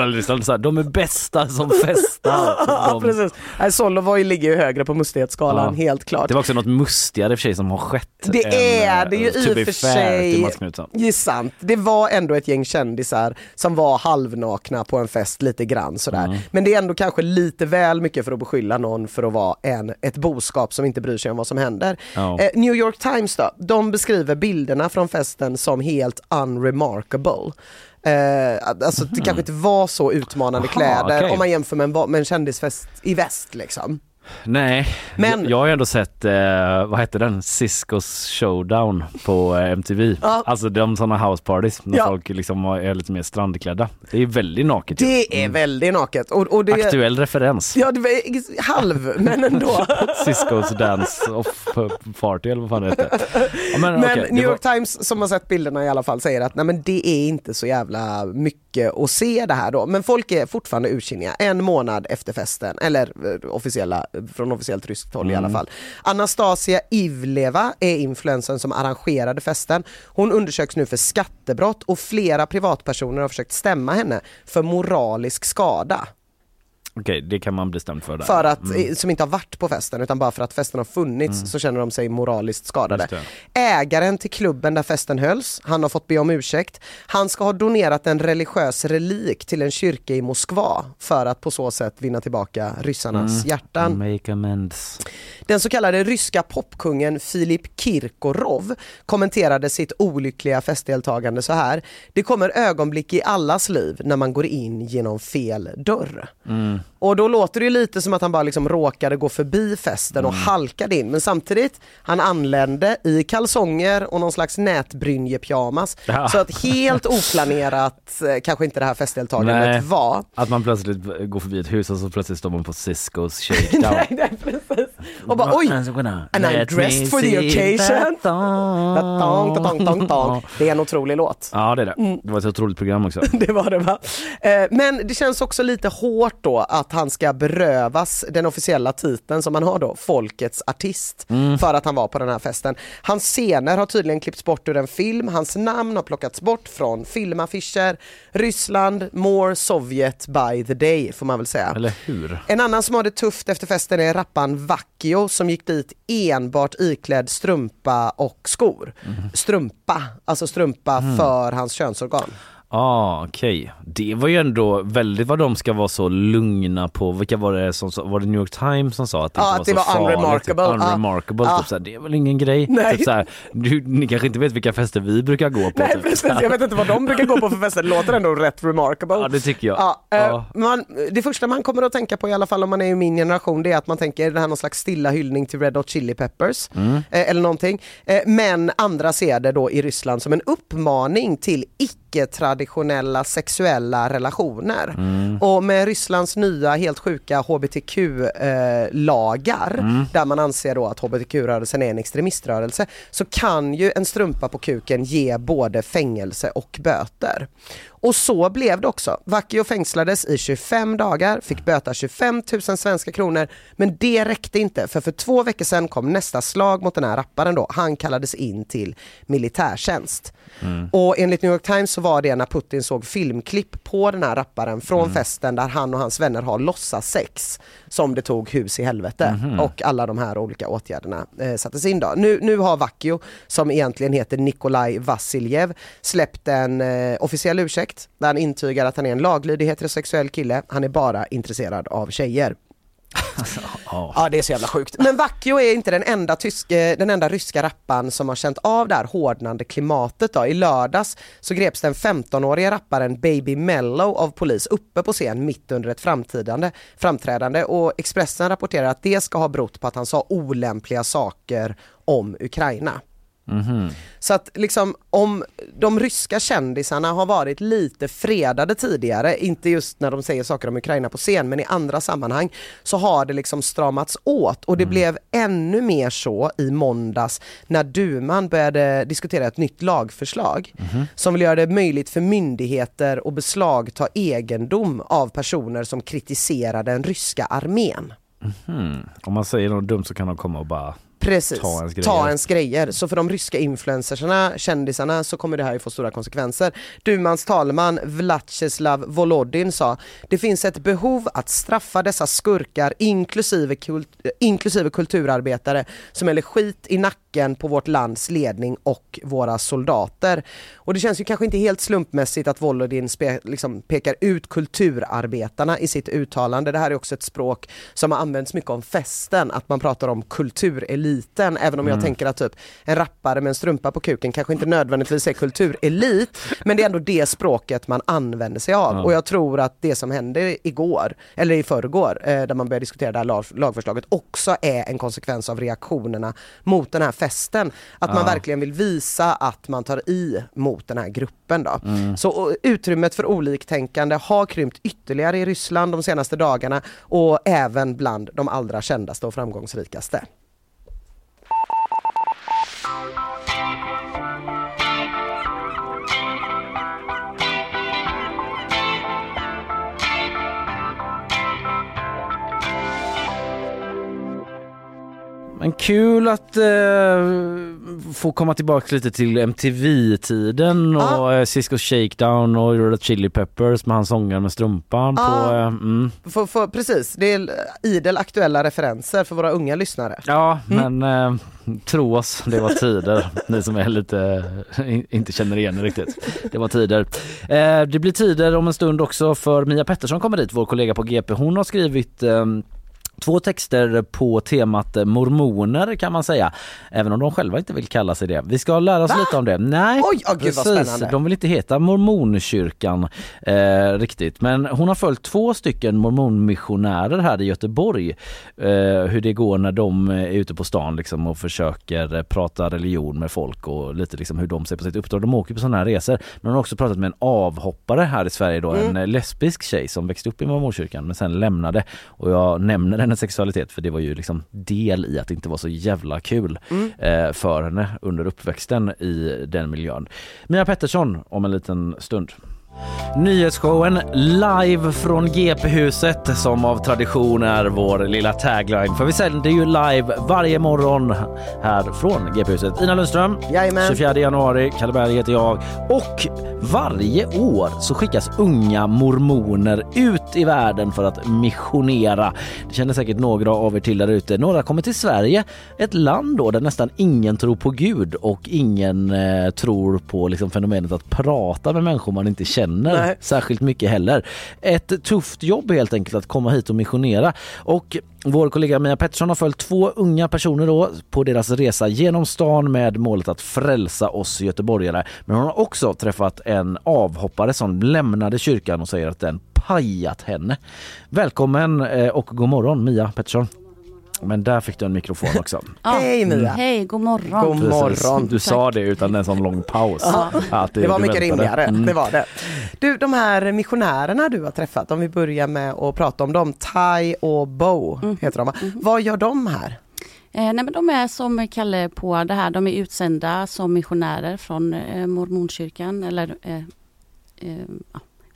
[laughs] Ryssland [laughs] så här, de är bästa som festar. Ja, precis. Nej, Solovoj ligger ju högre på mustighetsskalan, Ja. helt klart. det var också något mustigare i och för sig som har skett. Det än, är det ju eh, to i och för sig. Det är sant. Det var ändå ett gäng kändisar som var halvnakna på en fest lite grann sådär. Mm. Men det är ändå kanske lite väl mycket för att beskylla någon för att vara en, ett boskap som inte bryr sig om vad som händer. Ja. Eh, New York Times då, de beskriver bilderna från festen som helt unremarkable. Eh, alltså det kanske inte var så utmanande. Aha, kläder okej. om man jämför med en, med en kändisfest i väst liksom. Nej, Men- jag, har ju ändå sett, eh, vad hette den, Ciscos showdown på eh, MTV. Ja. Alltså de sådana house parties när Ja. folk liksom är lite mer strandklädda. Det är väldigt naket. ju. Det är väldigt naket. Och, och det, Aktuell referens. Ja, det var halv, men ändå. [laughs] Ciscos dance off party eller vad fan det heter. Ja, men, Men det New var- York Times som har sett bilderna i alla fall säger att nej men det är inte så jävla mycket att se det här då. Men folk är fortfarande ursinniga en månad efter festen, eller eh, officiella, från officiellt ryskt håll i alla Mm. fall. Anastasia Ivleva är influensen som arrangerade festen. Hon undersöks nu för skattebrott och flera privatpersoner har försökt stämma henne för moralisk skada. Okej, det kan man bli stämd för där. För att, Mm. eh, som inte har varit på festen utan bara för att festen har funnits så känner de sig moraliskt skadade. Ägaren till klubben där festen hölls, han har fått be om ursäkt. Han ska ha donerat en religiös relik till en kyrka i Moskva för att på så sätt vinna tillbaka ryssarnas Mm. hjärtan. Make amends. Den så kallade ryska popkungen Filip Kirkorov kommenterade sitt olyckliga festdeltagande så här. Det kommer ögonblick i allas liv när man går in genom fel dörr. Mm. on. Och då låter det ju lite som att han bara liksom råkade gå förbi festen och halkade in. Men samtidigt, han anlände i kalsonger och någon slags nätbrynjepyjamas. Ja. Så att helt oplanerat eh, kanske inte det här festdeltagandet Nej. var. Att man plötsligt går förbi ett hus och så plötsligt står man på Ciscos shakedown. [laughs] nej, precis. Och bara oj! And I'm dressed for the occasion. Tong, tong, tong, tong. Det är en otrolig låt. Ja det är det. Mm. Det var ett otroligt program också. [laughs] Det var det va? Eh, Men det känns också lite hårt då att att han ska berövas den officiella titeln som han har då, Folkets artist, Mm. för att han var på den här festen. Hans scener har tydligen klippts bort ur en film, hans namn har plockats bort från filmaffischer. Ryssland, more Sovjet by the day får man väl säga. Eller hur? En annan som har det tufft efter festen är rappan Vakio som gick dit enbart iklädd strumpa och skor. Strumpa, alltså strumpa Mhm. för hans könsorgan. Ah, okej. Det var ju ändå väldigt vad de ska vara så lugna på. Vilka var det som sa, var det New York Times som sa att det Ja, inte att det var så var farligt? unremarkable. Typ, Ja. unremarkable. Ja. Typ så här, det är väl ingen grej. Nej. Typ så här, du, ni kanske inte vet vilka fester vi brukar gå på. Nej typ. precis, jag vet inte vad de brukar gå på för [laughs] fester, det låter ändå rätt remarkable. Ja, det tycker jag. Ja, eh. Man, det första man kommer att tänka på i alla fall om man är i min generation det är att man tänker, är det här någon slags stilla hyllning till Red Hot Chili Peppers? Mm. Eh, eller någonting. Eh, men andra ser det då i Ryssland som en uppmaning till icke-traditionella sexuella relationer. Mm. Och med Rysslands nya helt sjuka hbtq-lagar Mm. där man anser då att hbtq-rörelsen är en extremiströrelse så kan ju en strumpa på kuken ge både fängelse och böter. Och så blev det också. Vakio fängslades i 25 dagar, fick böta 25 000 svenska kronor men det räckte inte för för två veckor sedan kom nästa slag mot den här rapparen då. Han kallades in till militärtjänst. Och enligt New York Times så var det när Putin såg filmklipp på den här rapparen från festen där han och hans vänner har låtsas sex som det tog hus i helvete Mhm. och alla de här olika åtgärderna eh, sattes in då. Nu, nu har Vakio, som egentligen heter Nikolaj Vasiljev, släppt en eh, officiell ursäkt där han intygar att han är en laglydig heterosexuell kille, han är bara intresserad av tjejer. [laughs] Ja det är så jävla sjukt. Men Vakio är inte den enda, tysk, eh, den enda ryska rappan som har känt av det här hårdnande klimatet då. I lördags så greps den 15-åriga rapparen Baby Mellow av polis uppe på scen mitt under ett framtidande, framträdande och Expressen rapporterar att det ska ha berott på att han sa olämpliga saker om Ukraina. Mhm. Så att liksom om de ryska kändisarna har varit lite fredade tidigare, inte just när de säger saker om Ukraina på scen men i andra sammanhang, så har det liksom stramats åt och det blev ännu mer så i måndags när duman började diskutera ett nytt lagförslag som vill göra det möjligt för myndigheter att beslagta egendom av personer som kritiserar den ryska armén. Hmm. Om man säger något dumt så kan de komma och bara Precis, ta ens ta ens grejer. Så för de ryska influencersarna, kändisarna, så kommer det här ju få stora konsekvenser. Dumans talman Vlatjeslav Volodin sa, det finns ett behov att straffa dessa skurkar inklusive, kult, inklusive kulturarbetare som häller skit i nacken på vårt lands ledning och våra soldater. Och det känns ju kanske inte helt slumpmässigt att Volodin spe, liksom pekar ut kulturarbetarna i sitt uttalande. Det här är också ett språk som har använts mycket om festen, att man pratar om kultureliten, även om jag Mm. tänker att typ en rappare med en strumpa på kuken kanske inte nödvändigtvis är kulturelit, men det är ändå det språket man använder sig av. Ja. Och jag tror att det som hände igår, eller i förrgår, eh, där man började diskutera det här lag, lagförslaget, också är en konsekvens av reaktionerna mot den här festen. Att man verkligen vill visa att man tar i mot den här gruppen då. Mm. Så och, utrymmet för oliktänkande har krympt ytterligare i Ryssland de senaste dagarna och även bland de allra kändaste och framgångsrikaste. Men kul att eh, få komma tillbaka lite till MTV-tiden och Ja. eh, Cisco Shakedown och Red Chili Peppers med han sångaren med strumpan på... Ja. Eh, mm. För, för, precis, det är idel aktuella referenser för våra unga lyssnare. Ja, Mm. men eh, tro oss, det var tider. [laughs] Ni som är lite, in- inte känner igen det riktigt. Det var tider. Eh, det blir tider om en stund också för Mia Pettersson kommer dit, vår kollega på GP. Hon har skrivit eh, Två texter på temat mormoner kan man säga, även om de själva inte vill kalla sig det. Vi ska lära oss Va? lite om det. Nej, Oj, vad spännande. De vill inte heta mormonkyrkan eh, riktigt, men hon har följt två stycken mormonmissionärer här i Göteborg. Eh, hur det går när de är ute på stan liksom, och försöker prata religion med folk och lite liksom hur de ser på sitt uppdrag. De åker på sådana här resor. Men hon har också pratat med en avhoppare här i Sverige då, Mm. en lesbisk tjej som växte upp i mormonkyrkan men sen lämnade. Och jag nämner hennes sexualitet för det var ju liksom del i att det inte var så jävla kul Mm. eh, för henne under uppväxten i den miljön. Mia Pettersson om en liten stund. Nyhetsshowen live från GP-huset som av tradition är vår lilla tagline. För vi sänder ju live varje morgon här från GP-huset. Ina Lundström, Jajamän. 24 januari, Kalle Berg heter jag. Och varje år så skickas unga mormoner ut i världen för att missionera. Det känner säkert några av er till där ute. Några kommer till Sverige, ett land då där nästan ingen tror på Gud och ingen eh, tror på liksom, fenomenet att prata med människor man inte känner Nej. särskilt mycket heller. Ett tufft jobb helt enkelt att komma hit och missionera. Och vår kollega Mia Pettersson har följt två unga personer då på deras resa genom stan med målet att frälsa oss göteborgare. Men hon har också träffat en avhoppare som lämnade kyrkan och säger att den pajat henne. Välkommen eh, och god morgon Mia Pettersson. Men där fick du en mikrofon också. [laughs] Hej Mia! Hej, god morgon. God morgon. Du sa det utan en sån lång paus. Ja. Att Det var mycket väntade. rimligare, Mm. det var det. Du, de här missionärerna du har träffat, om vi börjar med att prata om dem, Tai och Bo heter de va? Vad gör de här? Eh, nej, men de är som Kalle på det här, de är utsända som missionärer från eh, mormonkyrkan eller eh, eh,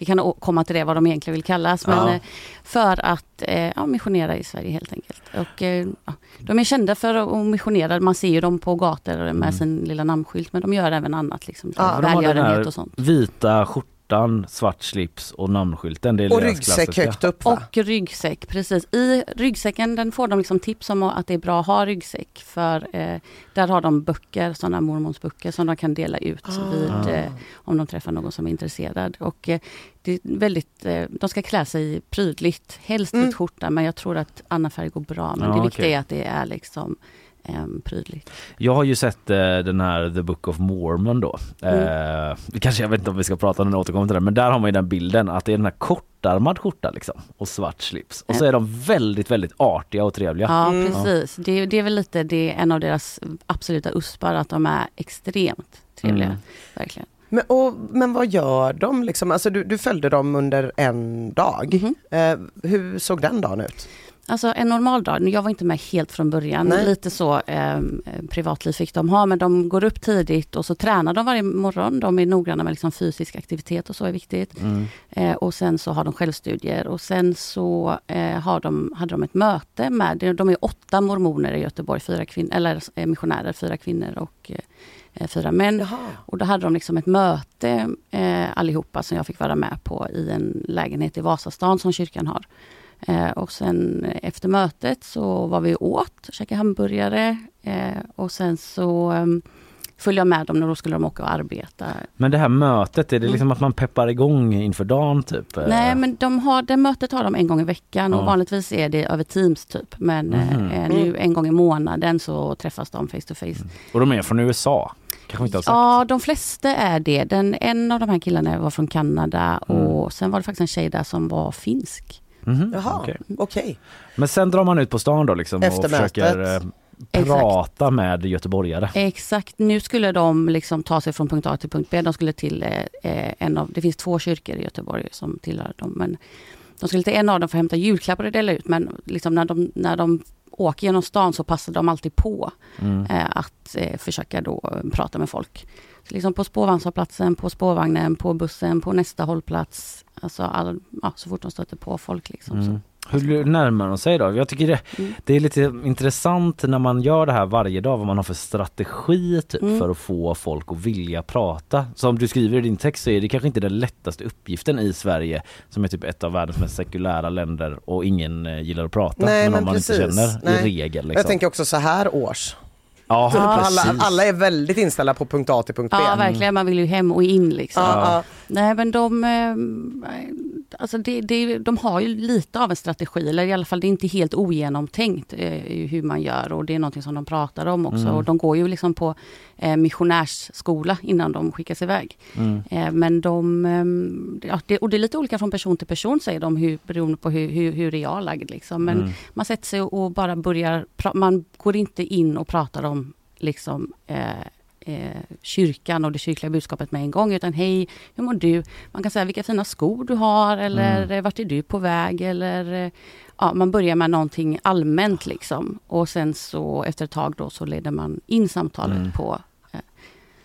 vi kan komma till det vad de egentligen vill kallas men Ja. eh, för att eh, ja, missionera i Sverige helt enkelt. Och, eh, ja, de är kända för att missionera, man ser ju dem på gator med sin lilla namnskylt men de gör även annat, liksom, Ja, de har den välgörenhet och sånt. vita skjortan, svart slips och namnskylten. Det är Och ryggsäck klassiska. högt upp, Och ryggsäck, precis. I ryggsäcken den får de liksom tips om att det är bra att ha ryggsäck. För eh, där har de böcker, sådana mormonsböcker som de kan dela ut Ah. vid, eh, om de träffar någon som är intresserad. Och eh, det är väldigt, eh, de ska klä sig prydligt, helst Mm. vit skjorta. Men jag tror att annan färg går bra. Men Ja, det viktiga okej. är att det är liksom eh, prydligt. Jag har ju sett eh, den här The Book of Mormon då. Mm. Eh, kanske jag vet inte om vi ska prata om den och återkomma till den men där har man ju den bilden att det är den här kortärmad skjorta liksom och svart slips. Och så är de väldigt väldigt artiga och trevliga. Ja, precis. Det, det är väl lite det är en av deras absoluta uspar, att de är extremt trevliga. Mm. Verkligen. Men, och, men vad gör de? Liksom? Alltså, du, du följde dem under en dag. Mhm. Eh, hur såg den dagen ut? Alltså en normal dag, jag var inte med helt från början, Nej. lite så eh, privatliv fick de ha, men de går upp tidigt och så tränar de varje morgon. De är noggranna med liksom fysisk aktivitet och så är viktigt. Mm. Eh, och sen så har de självstudier och sen så eh, har de, hade de ett möte med, de är åtta mormoner i Göteborg, fyra kvinnor, eller eh, missionärer, fyra kvinnor och eh, fyra män. Och då hade de liksom ett möte eh, allihopa som jag fick vara med på i en lägenhet i Vasastan som kyrkan har. Eh, och sen efter mötet så var vi åt, käkade hamburgare eh, och sen så eh, följde jag med dem när då skulle de åka och arbeta. Men det här mötet, är det liksom att man peppar igång inför dagen typ? Nej men de har, det mötet har de en gång i veckan och Ja. vanligtvis är det över Teams typ. Men eh, nu en gång i månaden så träffas de face to face. Och de är från USA? Ja, de flesta är det. Den, en av de här killarna var från Kanada Mm. och sen var det faktiskt en tjej där som var finsk. Mhm, Jaha, okej. okej. Men sen drar man ut på stan då liksom Efter och försöker mötet. eh, Exakt. prata med göteborgare. Exakt, nu skulle de liksom ta sig från punkt A till punkt B. De skulle till eh, eh, en av, det finns två kyrkor i Göteborg som tillhör dem. Men de skulle till en av dem för att hämta julklappar och dela ut. Men liksom när, de, när de åker genom stan så passar de alltid på Mm. eh, att eh, försöka då eh, prata med folk. Så liksom på spårvagnshållplatsen, på spårvagnen, på bussen, på nästa hållplats. Alltså all, ja, så fort de stöter på folk. Liksom, så. Mm. Hur närmar de sig då? Jag tycker det, Mm. det är lite intressant när man gör det här varje dag vad man har för strategi typ, Mm. för att få folk att vilja prata. Som du skriver i din text så är det kanske inte den lättaste uppgiften i Sverige som är typ ett av världens mest sekulära länder och ingen eh, gillar att prata Nej, med men någon man precis. inte känner Nej. i regel. Liksom. Jag tänker också så här års. ja, alla, alla är väldigt inställda på punkt A till punkt B. Ja, verkligen. Man vill ju hem och in liksom. Ja, ja. Nej, men de, eh, alltså det, det, de har ju lite av en strategi, eller i alla fall det är inte helt ogenomtänkt eh, hur man gör och det är någonting som de pratar om också. Mm. Och de går ju liksom på eh, missionärsskola innan de skickas iväg. Mm. Men de, ja, det, och det är lite olika från person till person säger de, hur, beroende på hur, hur, hur är jag lagd liksom. Men Mm. man sätter sig och bara börjar, man går inte in och pratar om liksom eh, eh, kyrkan och det kyrkliga budskapet med en gång. Utan hej, hur mår du? Man kan säga vilka fina skor du har eller Mm. mm. vart är du på väg? Eller, eh, ja, man börjar med någonting allmänt liksom. Och sen så efter ett tag då så leder man in samtalet Mm. på eh,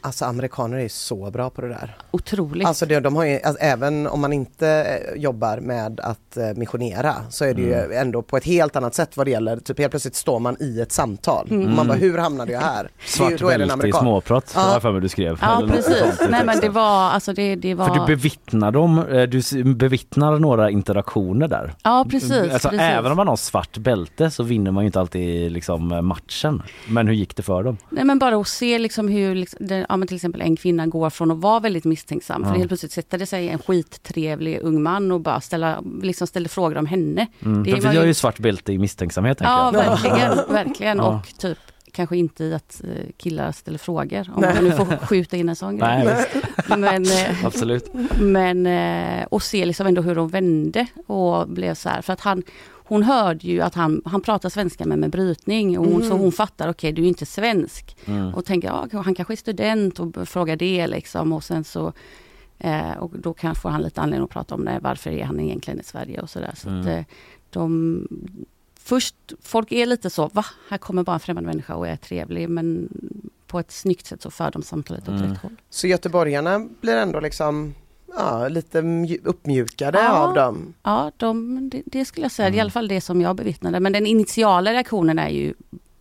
Alltså amerikaner är så bra på det där. Otroligt. Alltså det, de har ju, alltså, även om man inte eh, jobbar med att eh, missionera så är det ju Mm. ändå på ett helt annat sätt vad det gäller, typ helt plötsligt står man i ett samtal. Mm. Man bara, hur hamnade jag här? Det är Svart ju- då är det en bälte i amerikan. småprat, Ja. har jag för mig du skrev. Ja precis. i Nej men det texten. var, alltså det, det var... För du bevittnar dem, eh, du bevittnar några interaktioner där. Ja precis. Alltså precis. även om man har svart bälte så vinner man ju inte alltid liksom matchen. Men hur gick det för dem? Nej men bara att se liksom hur liksom, det, ja, men till exempel en kvinna går från att vara väldigt misstänksam. Ja. För helt plötsligt sätter det sig en skittrevlig ung man och bara ställa, liksom ställer frågor om henne. Mm. Det För vi har ju- svart bälte i misstänksamhet. Ja jag. verkligen, verkligen. Ja. Och typ kanske inte i att eh, killar ställer frågor. Om Nej. man nu får skjuta in en sån Nej, grej. Men, eh, Absolut. men eh, och se liksom ändå hur de vände och blev så här. För att han, hon hörde ju att han, han pratar svenska men med brytning. Och hon, Mm. Så hon fattar, okej du är inte svensk. Mm. Och tänker, ja han kanske är student och frågar det liksom. Och sen så eh, och då kanske får han lite anledning att prata om det. Varför är han egentligen i Sverige och sådär. Så Mm. att, eh, de, först, folk är lite så, va? Här kommer bara en främmande människa och är trevlig. Men på ett snyggt sätt så för de samtalet åt Mm. rätt håll. Så göteborgarna blir ändå liksom ja, lite mju- uppmjukade Ja. av dem. Ja, de, det, det skulle jag säga. Mm. I alla fall det som jag bevittnade. Men den initiala reaktionen är ju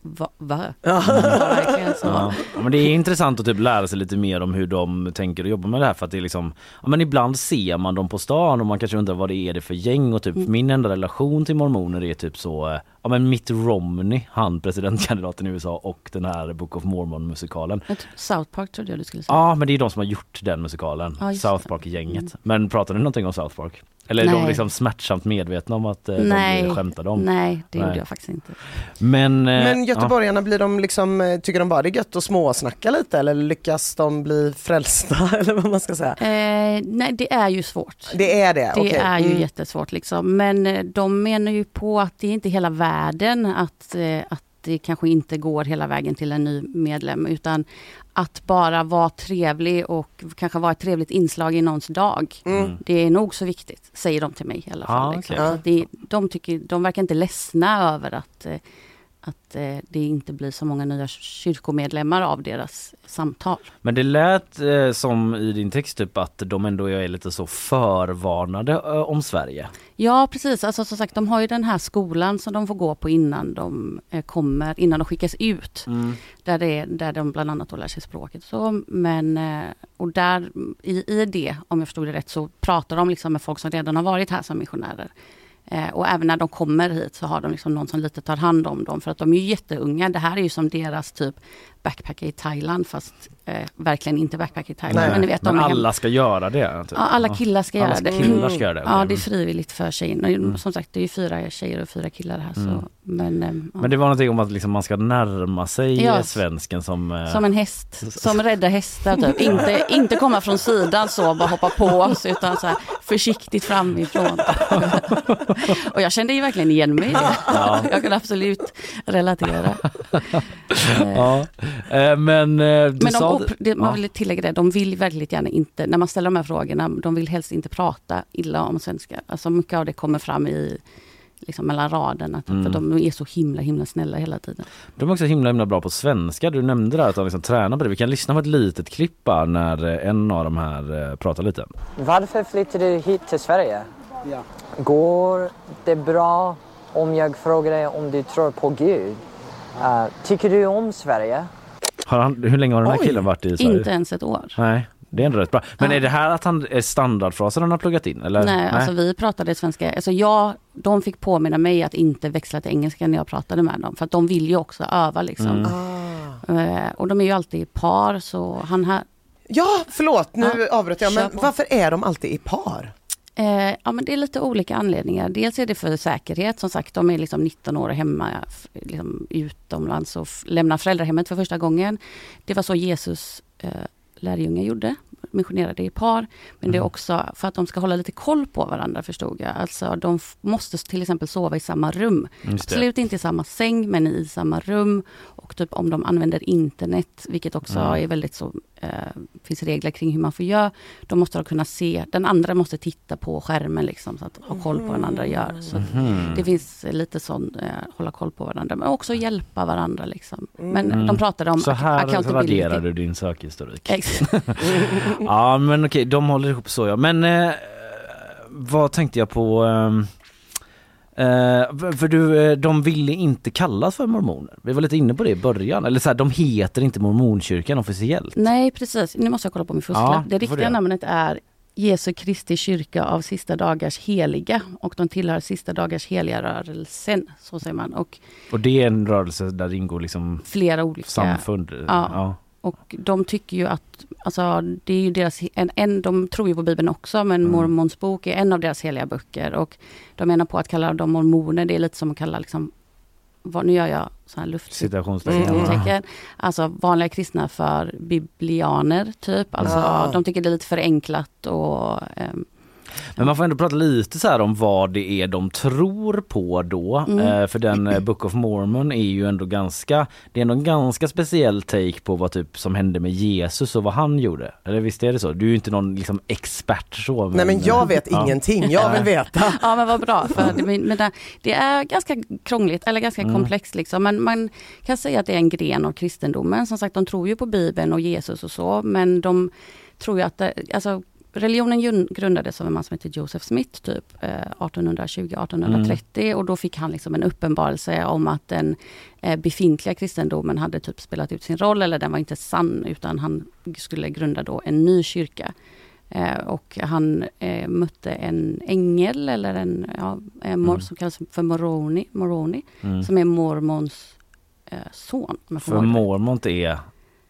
va? va? Ja. så. Ja. Ja, men det är intressant att typ lära sig lite mer om hur de tänker och jobbar med det här för att det är liksom ja, men ibland ser man dem på stan och man kanske undrar vad det är det för gäng och typ Mm. min enda relation till mormoner är typ så eh, ja men Mitt Romney, han presidentkandidaten i USA och den här Book of Mormon musikalen. Tror- South Park trodde jag du skulle säga. Ja men det är de som har gjort den musikalen, South. Park-gänget. Mm. Men pratar ni någonting om South Park? Eller är de Nej. liksom smärtsamt medvetna om att eh, Nej, de skämtade om? nej, det gjorde Nej. jag faktiskt inte. Men, eh, Men ja. göteborgarna, blir de liksom, eh, tycker de bara det är gött att småsnacka lite eller lyckas de bli frälsta [laughs] eller vad man ska säga? Eh, nej, det är ju svårt. Det är det? Det okej. är ju Mm. jättesvårt liksom. Men eh, de menar ju på att det är inte hela världen att, eh, att det kanske inte går hela vägen till en ny medlem utan att bara vara trevlig och kanske vara ett trevligt inslag i någons dag. Mm. Det är nog så viktigt, säger de till mig i alla fall. Ah, liksom. att det, de, tycker, de verkar inte ledsna över att, eh, att eh, det inte blir så många nya kyrkomedlemmar av deras samtal. Men det lät eh, som i din text typ att de ändå är lite så förvarnade eh, om Sverige. Ja precis, alltså som sagt de har ju den här skolan som de får gå på innan de eh, kommer, innan de skickas ut. Där, det, är- där de bland annat då lär sig språket. Så, men, eh, och där i, i det, om jag förstod det rätt, så pratar de liksom med folk som redan har varit här som missionärer. Eh, och även när de kommer hit så har de liksom någon som lite tar hand om dem för att de är jätteunga. Det här är ju som deras typ backpacker i Thailand fast eh, verkligen inte backpacker i Thailand. Men, ni vet, men hem- alla ska göra det? Typ. Ja, alla killar ska Alla göra det. killar ska göra det, Ja, okej. det är frivilligt för tjejerna. Mm. Som sagt, det är ju fyra tjejer och fyra killar här. Mm. Så, men, ehm, ja. Men det var någonting om att liksom man ska närma sig Ja. eh, svensken som... eh, Som en häst, som räddar hästar typ. Inte, inte komma från sidan så, bara hoppa på oss, utan så här, försiktigt framifrån. [laughs] och jag kände ju verkligen igen mig. Ja. Jag kan absolut relatera. [laughs] ja. eh, Men eh, Men de, sa... det, man vill tillägga det, de vill väldigt gärna inte, när man ställer de här frågorna, de vill helst inte prata illa om svenskar. Alltså mycket av det kommer fram i liksom mellan raderna, Mm. för de är så himla himla snälla hela tiden. De är också himla himla bra på svenska. Du nämnde där att de liksom tränar på det. Vi kan lyssna på ett litet klipp när eh, en av de här eh, pratar lite. Varför flyttade du hit till Sverige? Går det bra om jag frågar dig om du tror på Gud? Eh, tycker du om Sverige? Har han, hur länge har den här Oj, killen varit i Sverige? Inte ens ett år. Nej, det är ändå rätt bra. Men Ja. är det här att han är standardfraser han har pluggat in? Eller? Nej, alltså vi pratade svenska. Alltså jag, de fick påminna mig att inte växla till engelska när jag pratade med dem. För att de vill ju också öva liksom. Mm. Eh, och de är ju alltid i par så han här... Ja, förlåt nu Ja, avbröt jag, men varför är de alltid i par? Eh, ja men det är lite olika anledningar. Dels är det för säkerhet. Som sagt, de är liksom 19 år hemma liksom utomlands och lämnar föräldrahemmet för första gången. Det var så Jesus eh, lärjungar gjorde, missionerade i par. Men det är också för att de ska hålla lite koll på varandra förstod jag. Alltså de måste till exempel sova i samma rum. Absolut inte i samma säng men i samma rum. Och typ om de använder internet, vilket också Mm. är väldigt så, eh, finns regler kring hur man får göra. Då måste de kunna se, den andra måste titta på skärmen liksom, så att ha koll på vad den andra gör. Så Mhm. Det finns lite sån, eh, hålla koll på varandra, men också hjälpa varandra liksom. Men Mm. de pratade om Så här raderar du din sökhistorik. [laughs] Ja men okej, de håller ihop så ja. Men eh, vad tänkte jag på? eh, för- för du, eh, de ville inte kallas för mormoner. Vi var lite inne på det i början. Eller så här, de heter inte mormonkyrkan officiellt. Nej precis, nu måste jag kolla på min fuskla. Ja, det riktiga det. namnet är Jesu Kristi kyrka av sista dagars heliga och de tillhör sista dagars heliga rörelsen, så säger man. Och Och det är en rörelse där det ingår liksom flera olika samfund. Ja. Ja. Och de tycker ju att, alltså det är ju deras, en, en, de tror ju på Bibeln också men Mm. Mormons bok är en av deras heliga böcker och de menar på att kalla dem mormoner, det är lite som att kalla liksom, vad, nu gör jag sådana här luft Citationstecken. citationstecken. Alltså vanliga kristna för biblianer typ. Alltså Ah. de tycker det är lite förenklat och ehm, Men man får ändå prata lite så här om vad det är de tror på då. Mm. Eh, för den eh, Book of Mormon är ju ändå ganska, det är ändå en ganska speciell take på vad typ som hände med Jesus och vad han gjorde. Eller visst är det så? Du är ju inte någon liksom expert så. Nej men jag vet [laughs] Ja. ingenting, jag vill [laughs] veta. Ja men vad bra, för det, men det, det är ganska krångligt eller ganska Mm. komplext liksom. Men man kan säga att det är en gren av kristendomen. Som sagt de tror ju på Bibeln och Jesus och så men de tror ju att det, alltså Religionen grund- grundades av en man som heter Joseph Smith typ eh, 1820-1830 och då fick han liksom en uppenbarelse om att den eh, befintliga kristendomen hade typ spelat ut sin roll eller den var inte sann utan han skulle grunda då en ny kyrka. Eh, och han mötte en ängel eller en, ja, en mor, Mm. som kallas för Moroni, Moroni Mm. som är mormons son. För. Mormont är,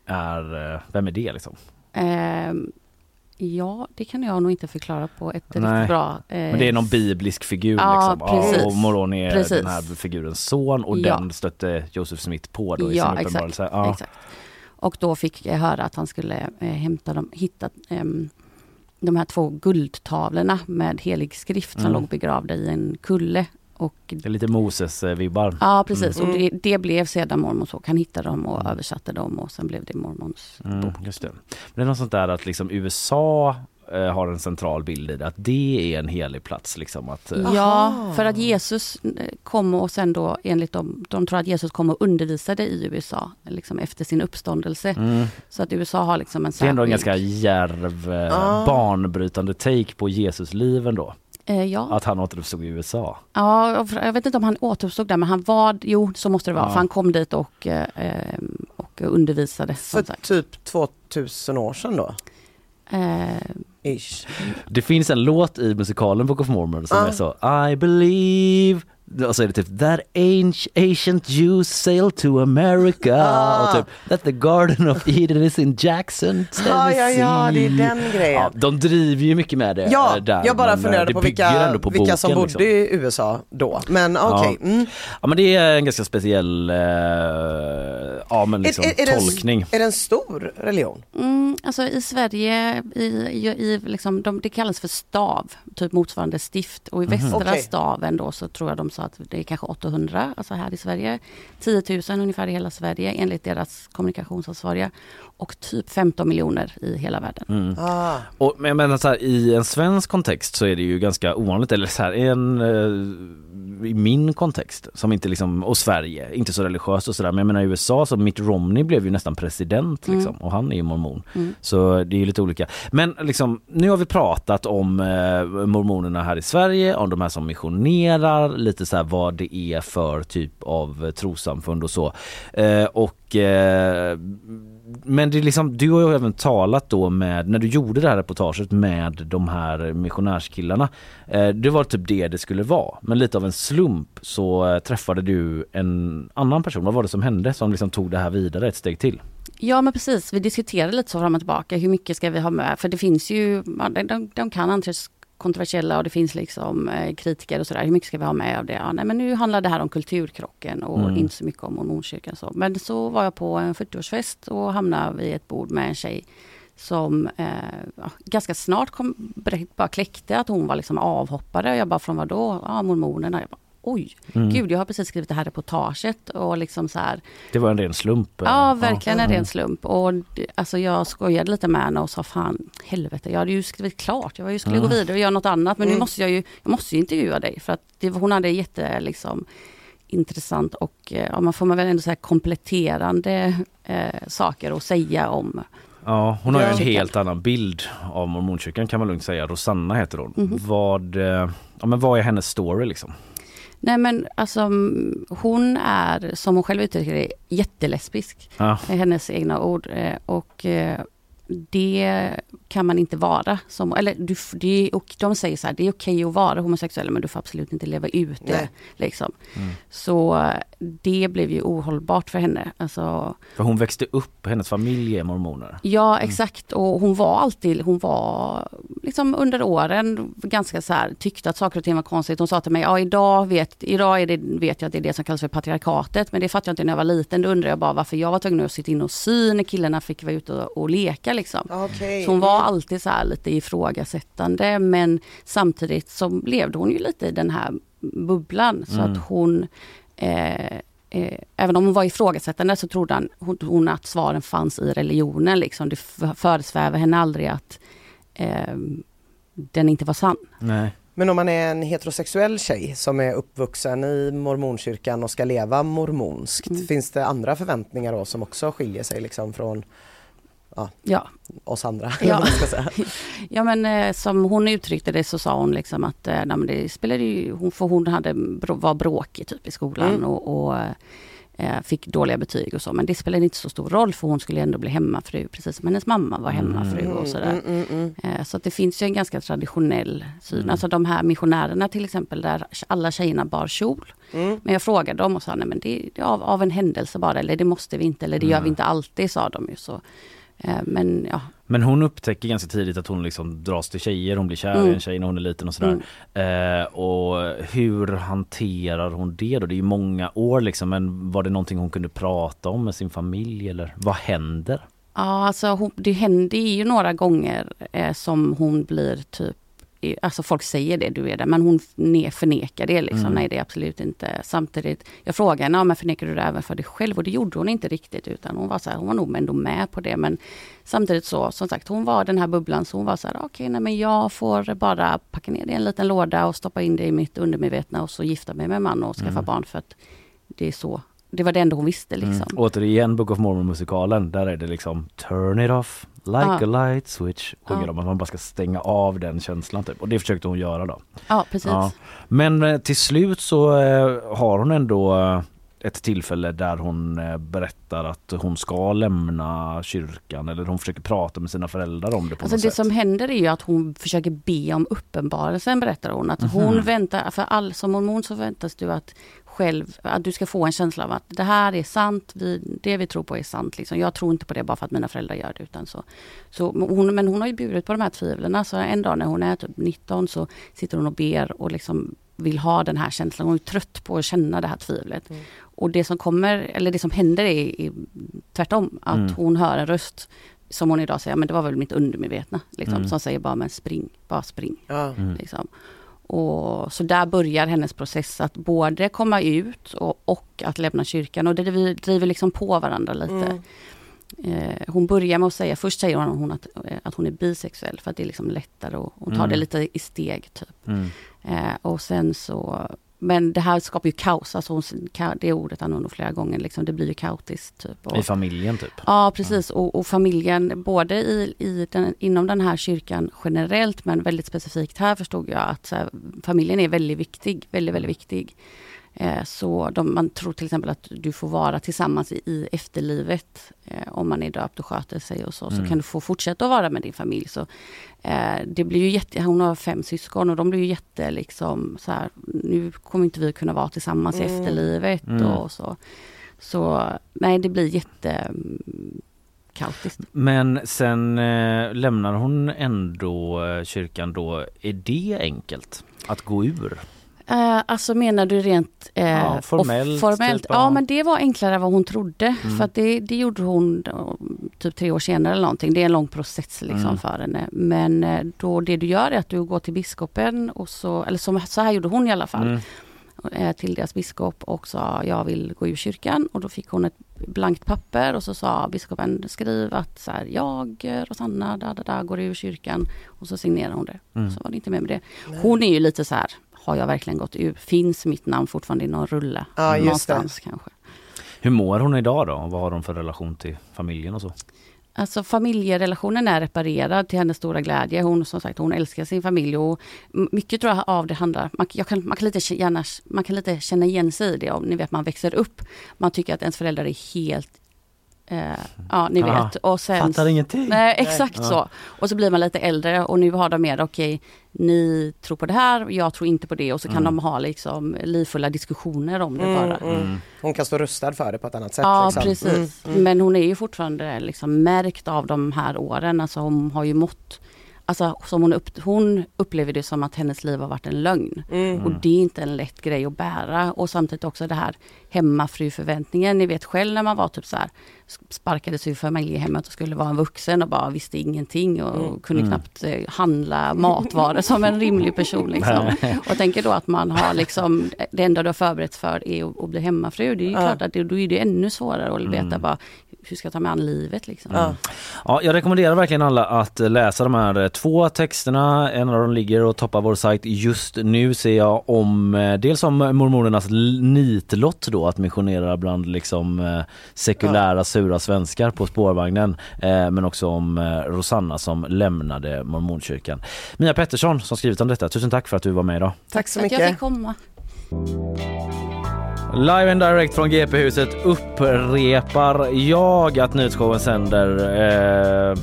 är, vem är det liksom? Ja, det kan jag nog inte förklara på ett Nej. riktigt bra eh, Men det är någon biblisk figur Ja, liksom. precis. och Moroni är Precis. den här figurens son och Ja. den stötte Joseph Smith på då i Ja, sin exakt, uppenbarelse. Ja. exakt. Och då fick jag höra att han skulle eh, hämta dem, hitta ehm, de här två guldtavlorna med helig skrift som Mm. låg begravda i en kulle. Och, Det är lite Moses-vibbar. ja precis, Mm. och det, det blev sedan Mormons bok. Han hittade dem och översatte dem och sen blev det Mormons Mm, just det. Men det är något sånt där att liksom USA eh, har en central bild i det, att det är en helig plats liksom. Att, eh, Ja, för att Jesus eh, kom och sen då enligt dem, de tror att Jesus kom och undervisade i USA liksom efter sin uppståndelse. Mm. Så att USA har liksom en Det är ändå en särskild- ganska djärv, eh, Ah. banbrytande take på Jesus liv ändå. Eh, ja. Att han återuppstod i USA. Ja, jag vet inte om han återuppstod där, men han var, jo så måste det vara, Ja. för han kom dit och, eh, eh, och undervisade. För som sagt. typ 2000 år sedan då? Eh, Ish. Det finns en låt i musikalen Book of Mormon som Ah. är så I believe och så är det typ That anci- ancient Jews sailed to America Ah. och typ That the Garden of Eden is in Jackson, Ja, ja, ja, det är den grejen. Ja, de driver ju mycket med det Ja, eh, där, jag bara eh, funderade det på vilka, på vilka som boken, bodde liksom. i USA då. Men okej. Ja. Mm. Ja men det är en ganska speciell eh, ja, men liksom, är, är, det tolkning. en, är det en stor religion? Mm, alltså i Sverige, i, i, i liksom, de, det kallas för stav, typ motsvarande stift. Och i Mhm. västra Okej. staven då så tror jag de sa att det är kanske 800, alltså här i Sverige. 10 000 ungefär i hela Sverige enligt deras kommunikationsansvariga. Och typ 15 miljoner i hela världen. Mm. Ah. Och, men jag menar så här, i en svensk kontext så är det ju ganska ovanligt, eller så här, i en, eh, i min kontext, som inte liksom, och Sverige, inte så religiöst och sådär, men jag menar i USA så Mitt Romney blev ju nästan president liksom, Mm. och han är ju mormon. Mm. Så det är ju lite olika. Men liksom, nu har vi pratat om eh, mormonerna här i Sverige, om de här som missionerar, lite så här vad det är för typ av eh, trossamfund och så. Eh, och eh, men det är liksom, du har ju även talat då med, när du gjorde det här reportaget med de här missionärskillarna. Eh, det var typ det det skulle vara. Men lite av en slump så eh, träffade du en annan person. Vad var det som hände som liksom tog det här vidare ett steg till? Ja men precis, vi diskuterade lite så fram och tillbaka. Hur mycket ska vi ha med? För det finns ju, de, de, de kan anses kontroversiella och det finns liksom eh, kritiker och sådär. Hur mycket ska vi ha med av det? Ja, nej, men nu handlar det här om kulturkrocken och Mm. inte så mycket om mormonkyrkan. Så. Men så var jag på en 40-årsfest och hamnade vid ett bord med en tjej som eh, ganska snart kom, bara kläckte att hon var liksom avhoppare. Och jag bara, från vad då? Ja, mormonerna. Jag bara, oj, Mm. gud jag har precis skrivit det här reportaget och liksom så här. Det var en ren slump. Ja, verkligen en Mm. ren slump. Och alltså jag skojade lite med henne och sa fan, helvete, jag hade ju skrivit klart. Jag skulle Mm. gå vidare och göra något annat. Men Mm. nu måste jag ju, jag måste ju intervjua dig. För att det, hon hade jätte liksom intressant och eh, ja, man får man väl ändå säga kompletterande eh, saker att säga om. Ja, hon har ju en Ja. helt annan bild av mormonkyrkan kan man lugnt säga. Rosanna heter hon. Mhm. Vad, eh, ja, men vad är hennes story liksom? Nej men alltså hon är, som hon själv uttrycker det, jättelesbisk. Ja. Hennes egna ord. eh, Och eh, det kan man inte vara. Som, eller du, det är, och de säger så här, det är okej att vara homosexuell men du får absolut inte leva ut det. Nej. Liksom. Mm. Så det blev ju ohållbart för henne. Alltså, För hon växte upp, hennes familj är mormoner. Ja exakt och hon var alltid, hon var liksom under åren ganska så här, tyckte att saker och ting var konstigt. Hon sa till mig, ja idag vet, idag är det, vet jag att det är det som kallas för patriarkatet men det fattade jag inte när jag var liten. Då undrar jag bara varför jag var tvungen att sitta inne och sy när killarna fick vara ute och, och leka liksom. Okej. Så hon var alltid så här lite ifrågasättande men samtidigt så levde hon ju lite i den här bubblan så Mm. att hon eh, eh, Även om hon var ifrågasättande så trodde han, hon, hon att svaren fanns i religionen. Liksom. Det föresvävade henne aldrig att eh, den inte var sann. Nej. Men om man är en heterosexuell tjej som är uppvuxen i mormonkyrkan och ska leva mormonskt, Mm. finns det andra förväntningar då som också skiljer sig liksom från ja, Ja. oss andra? Ja. [laughs] [laughs] Ja men eh, som hon uttryckte det så sa hon liksom att eh, nej, det spelade ju, hon, för hon hade, var bråkig typ i skolan Mm. och, och eh, fick dåliga betyg och så. Men det spelade inte så stor roll för hon skulle ändå bli hemmafru precis som hennes mamma var hemmafru och sådär. Mm, mm, mm. Så det finns ju en ganska traditionell syn. Mm. Alltså de här missionärerna till exempel där alla tjejerna bar kjol. Mm. Men jag frågade dem och sa nej men det är av, av en händelse bara eller det måste vi inte eller det gör vi inte alltid sa de ju så. Eh, Men ja, Men hon upptäcker ganska tidigt att hon liksom dras till tjejer, hon blir kär i Mm. en tjej när hon är liten och sådär. Eh, och hur hanterar hon det då? Det är ju många år liksom men var det någonting hon kunde prata om med sin familj eller vad händer? Ja, alltså hon, det händer ju några gånger eh, som hon blir typ Alltså folk säger det, du är det, men hon ne- förnekar det liksom. Mm. Nej det är absolut inte. Samtidigt, jag frågade henne, ja, men förnekar du det även för dig själv? Och det gjorde hon inte riktigt utan hon var så här, hon var nog ändå med på det. Men samtidigt så, som sagt, hon var den här bubblan så hon var så här, okej nej men jag får bara packa ner det i en liten låda och stoppa in det i mitt undermedvetna och så gifta mig med en man och skaffa Mm. barn för att det är så. Det var det enda hon visste liksom. Mm. Återigen Book of Mormon musikalen, där är det liksom turn it off like Ja. a light switch. Sjunger Ja. de att man bara ska stänga av den känslan typ. Och det försökte hon göra då. Ja, precis. Men eh, till slut så eh, har hon ändå eh, ett tillfälle där hon berättar att hon ska lämna kyrkan eller hon försöker prata med sina föräldrar om det på Alltså något det sätt. som händer är ju att hon försöker be om uppenbarelsen berättar hon. Att hon Mhm. väntar, för all, som mormon så väntas du att själv, att du ska få en känsla av att det här är sant, vi, det vi tror på är sant. Liksom. Jag tror inte på det bara för att mina föräldrar gör det. Utan så, så hon, men hon har ju burit på de här tvivlen. Så en dag när hon är typ 19 så sitter hon och ber och liksom vill ha den här känslan. Hon är trött på att känna det här tvivlet. Mm. Och det som kommer, eller det som händer är, är tvärtom. Att Mm. hon hör en röst som hon idag säger, men det var väl mitt undermedvetna. Liksom, Mm. Som säger bara, men spring, bara spring. Ja. Mm. Liksom. Och, så där börjar hennes process att både komma ut och, och att lämna kyrkan. Och det driver, driver liksom på varandra lite. Mm. Eh, hon börjar med att säga, först säger hon att, eh, att hon är bisexuell för att det är liksom lättare och hon tar Mm. det lite i steg. typ. Mm. Eh, och sen så, men det här skapar ju kaos, alltså hon, det ordet använder hon flera gånger, liksom, det blir ju kaotiskt. Typ. Och, I familjen typ. Ja precis och, och familjen både i, i den, inom den här kyrkan generellt men väldigt specifikt här förstod jag att här, familjen är väldigt viktig, väldigt väldigt viktig. Eh, så de, man tror till exempel att du får vara tillsammans i, i efterlivet eh, om man är döpt och sköter sig och så, så Mm. kan du få fortsätta att vara med din familj. Så, eh, det blir ju jätte, hon har fem syskon och de blir ju jätte liksom så här, nu kommer inte vi kunna vara tillsammans i Mm. efterlivet Mm. och så. Så nej det blir jätte kaotiskt. Men sen eh, lämnar hon ändå eh, kyrkan då. Är det enkelt att gå ur? Eh, alltså menar du rent eh, Ja, formellt, formellt? typ, ja. men det var enklare än vad hon trodde. Mm. För att det, det gjorde hon då, typ tre år senare eller någonting. Det är en lång process liksom Mm. för henne. Men eh, då det du gör är att du går till biskopen och så, eller som, så här gjorde hon i alla fall. Mm. eh, till deras biskop och sa jag vill gå ur kyrkan och då fick hon ett blankt papper och så sa biskopen skriv att så här, jag, Rosanna, da, da, da, går ur kyrkan och så signerar hon det. Mm. Så var det inte med med det. Hon är ju lite så här, har jag verkligen gått ur? Finns mitt namn fortfarande i någon rulle? Ja, någonstans kanske. Hur mår hon idag då? Vad har de för relation till familjen och så? Alltså familjerelationen är reparerad till hennes stora glädje. Hon som sagt hon älskar sin familj och mycket tror jag av det handlar, man, jag kan, man, kan lite gärna, man kan lite känna igen sig i det om ni vet man växer upp. Man tycker att ens föräldrar är helt Eh, ja, ni Aha. vet. Och sen, Fattar ingenting. Nej, exakt Nej. så. Och så blir man lite äldre och nu har de mer, okej, ni tror på det här, jag tror inte på det. Och så kan Mm. de ha liksom livfulla diskussioner om det Mm, bara. mm. Hon kan stå rustad för det på ett annat sätt. Ja, liksom. precis. Mm, mm. Men hon är ju fortfarande liksom märkt av de här åren. Alltså hon har ju mått Alltså som hon, upp, hon upplever det som att hennes liv har varit en lögn. Mm. Och det är inte en lätt grej att bära. Och samtidigt också det här hemmafruförväntningen. Ni vet själv när man var typ så här sparkades ur familjehemmet och skulle vara en vuxen och bara visste ingenting och Mm. kunde Mm. knappt eh, handla matvaror som en rimlig person. [laughs] Liksom. Och tänker då att man har liksom, det enda du har förberett för är att, att bli hemmafru. Det är ju Ja. klart att det, då är det ännu svårare att veta Mm. bara hur ska jag ta mig an livet liksom. Mm. Ja, jag rekommenderar verkligen alla att läsa de här två texterna. En av dem ligger och toppar vår sajt just nu ser jag om eh, dels om mormonernas nitlott då att missionera bland liksom eh, sekulära sura svenskar på spårvagnen eh, men också om Rosanna som lämnade mormonkyrkan. Mia Pettersson som skrivit om detta, tusen tack för att du var med idag. Tack så Att jag mycket. fick komma. Live and direct från GP-huset upprepar jag att nyhetsshowen sänder. Eh,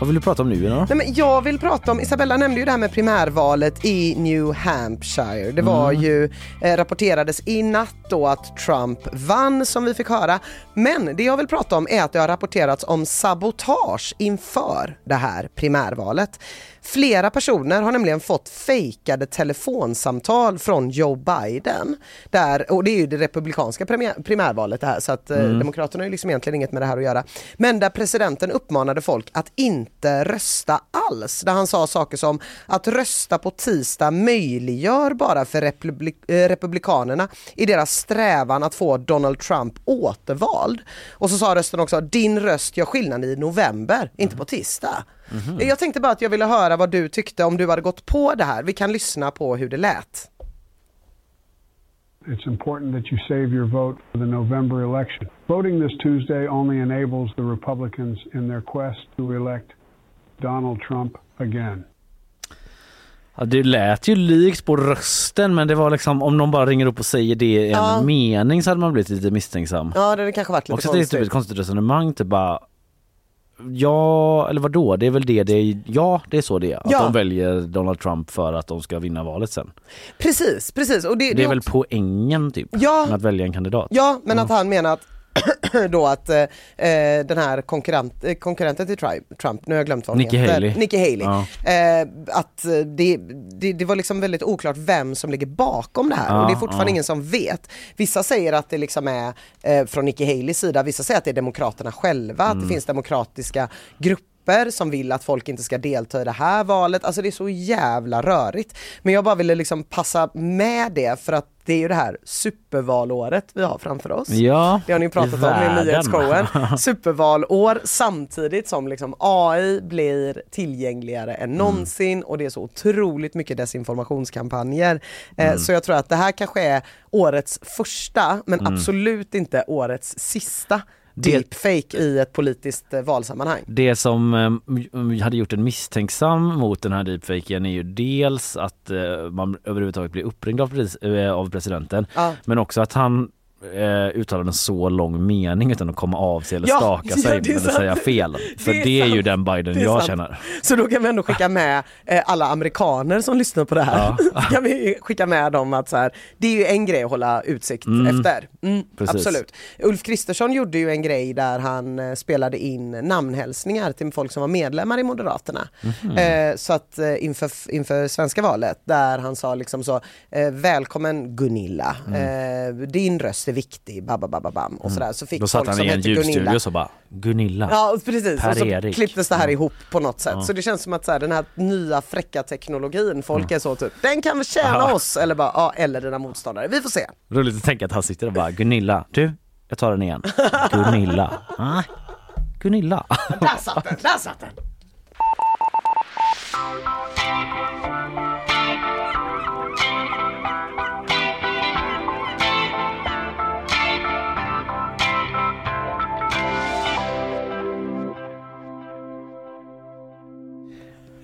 vad vill du prata om nu? Nej, men jag vill prata om, Isabella nämnde ju det här med primärvalet i New Hampshire. Det var Mm. ju, eh, rapporterades i natt då att Trump vann som vi fick höra. Men det jag vill prata om är att det har rapporterats om sabotage inför det här primärvalet. Flera personer har nämligen fått fejkade telefonsamtal från Joe Biden. Där, och det är ju det republikanska primär- primärvalet det här så att eh, Mm. Demokraterna har ju liksom egentligen inget med det här att göra. Men där presidenten uppmanade folk att inte rösta alls. Där han sa saker som att rösta på tisdag möjliggör bara för republik- eh, republikanerna i deras strävan att få Donald Trump återvald. Och så sa rösten också din röst gör skillnad i november, inte på tisdag. Jag tänkte bara att jag ville höra vad du tyckte om du hade gått på det här. Vi kan lyssna på hur det lät. It's important that you save your vote for the November election. Voting this Tuesday only enables the Republicans in their quest to elect Donald Trump again. Ja, det lät ju likt på rösten men det var liksom om någon bara ringer upp och säger det i en Ja. mening så hade man blivit lite misstänksam. Ja det hade kanske varit lite Också det är typ ett konstigt. konstigt resonemang typ bara Ja, eller vad då? Det är väl det det är, ja det är så det är. Att Ja. de väljer Donald Trump för att de ska vinna valet sen. Precis, precis. Och det, Det är väl också- poängen typ, Ja. med att välja en kandidat. Ja, men att han menar att [clears throat] då att eh, eh, den här konkurrent, eh, konkurrenten till Tri- Trump, nu har jag glömt vad hon Nikki heter. Haley. Nikki Haley. Ja. Eh, att eh, det, det, det var liksom väldigt oklart vem som ligger bakom det här Ja, och det är fortfarande ja. ingen som vet. Vissa säger att det liksom är eh, från Nikki Haleys sida, vissa säger att det är Demokraterna själva, att det Mm. finns demokratiska grupper som vill att folk inte ska delta i det här valet. Alltså det är så jävla rörigt. Men jag bara ville liksom passa med det för att det är ju det här supervalåret vi har framför oss. Ja, Det har ni pratat om i nyhetsshowen. [laughs] Supervalår samtidigt som liksom AI blir tillgängligare än Mm. någonsin och det är så otroligt mycket desinformationskampanjer. Eh, Mm. Så jag tror att det här kanske är årets första men Mm. absolut inte årets sista deepfake i ett politiskt eh, valsammanhang. Det som eh, hade gjort en misstänksam mot den här deepfaken är ju dels att eh, man överhuvudtaget blir uppringd av, pres- eh, av presidenten Ja. men också att han eh, uttalade en så lång mening utan att komma av sig eller Ja, [laughs] staka ja, sig eller säga fel. För Det är det är, ju den Biden jag sant. känner. Så då kan vi ändå skicka med eh, alla amerikaner som lyssnar på det här. Ja. [laughs] kan vi skicka med dem att så här, det är ju en grej att hålla utsikt Mm. efter. Mm, absolut. Ulf Kristersson gjorde ju en grej där han eh, spelade in namnhälsningar till folk som var medlemmar i Moderaterna. Mhm. Eh, så att eh, inför, inför svenska valet där han sa liksom så, eh, välkommen Gunilla, Mm. eh, din röst viktig, babababam och sådär. Så fick Mm. Då satt folk han som i en hette ljudstudio Gunilla och så bara Gunilla. Ja precis, och så Per-Erik. klipptes det här ihop på något sätt. Så det känns som att så här, den här nya fräcka teknologin, folk är så typ, den kan väl tjäna Ja. oss eller bara, ja eller dina motståndare. Vi får se. Roligt att tänka att han sitter och bara Gunilla, du, jag tar den igen. [laughs] Gunilla. Ah, Gunilla. Där satt den, där satt den!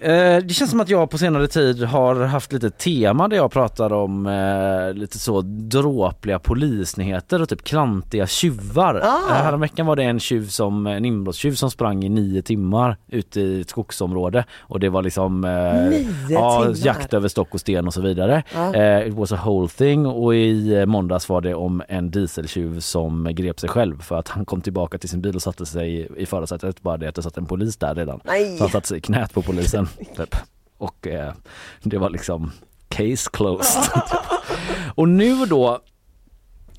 Det känns som att jag på senare tid har haft lite tema där jag pratar om eh, lite så dråpliga polisnyheter och typ klantiga tjuvar. Ah. Eh, häromveckan var det en tjuv som, en inbrottstjuv som sprang i nio timmar ute i ett skogsområde och det var liksom eh, ja, jakt över stock och sten och så vidare. Ja. Eh, it was a whole thing och i eh, måndags var det om en dieseltjuv som grep sig själv för att han kom tillbaka till sin bil och satte sig i, i förarsätet bara det att det satt en polis där redan. Nej. Så han satte sig i knät på polisen. Typ. Och eh, det var liksom case closed. [laughs] och nu då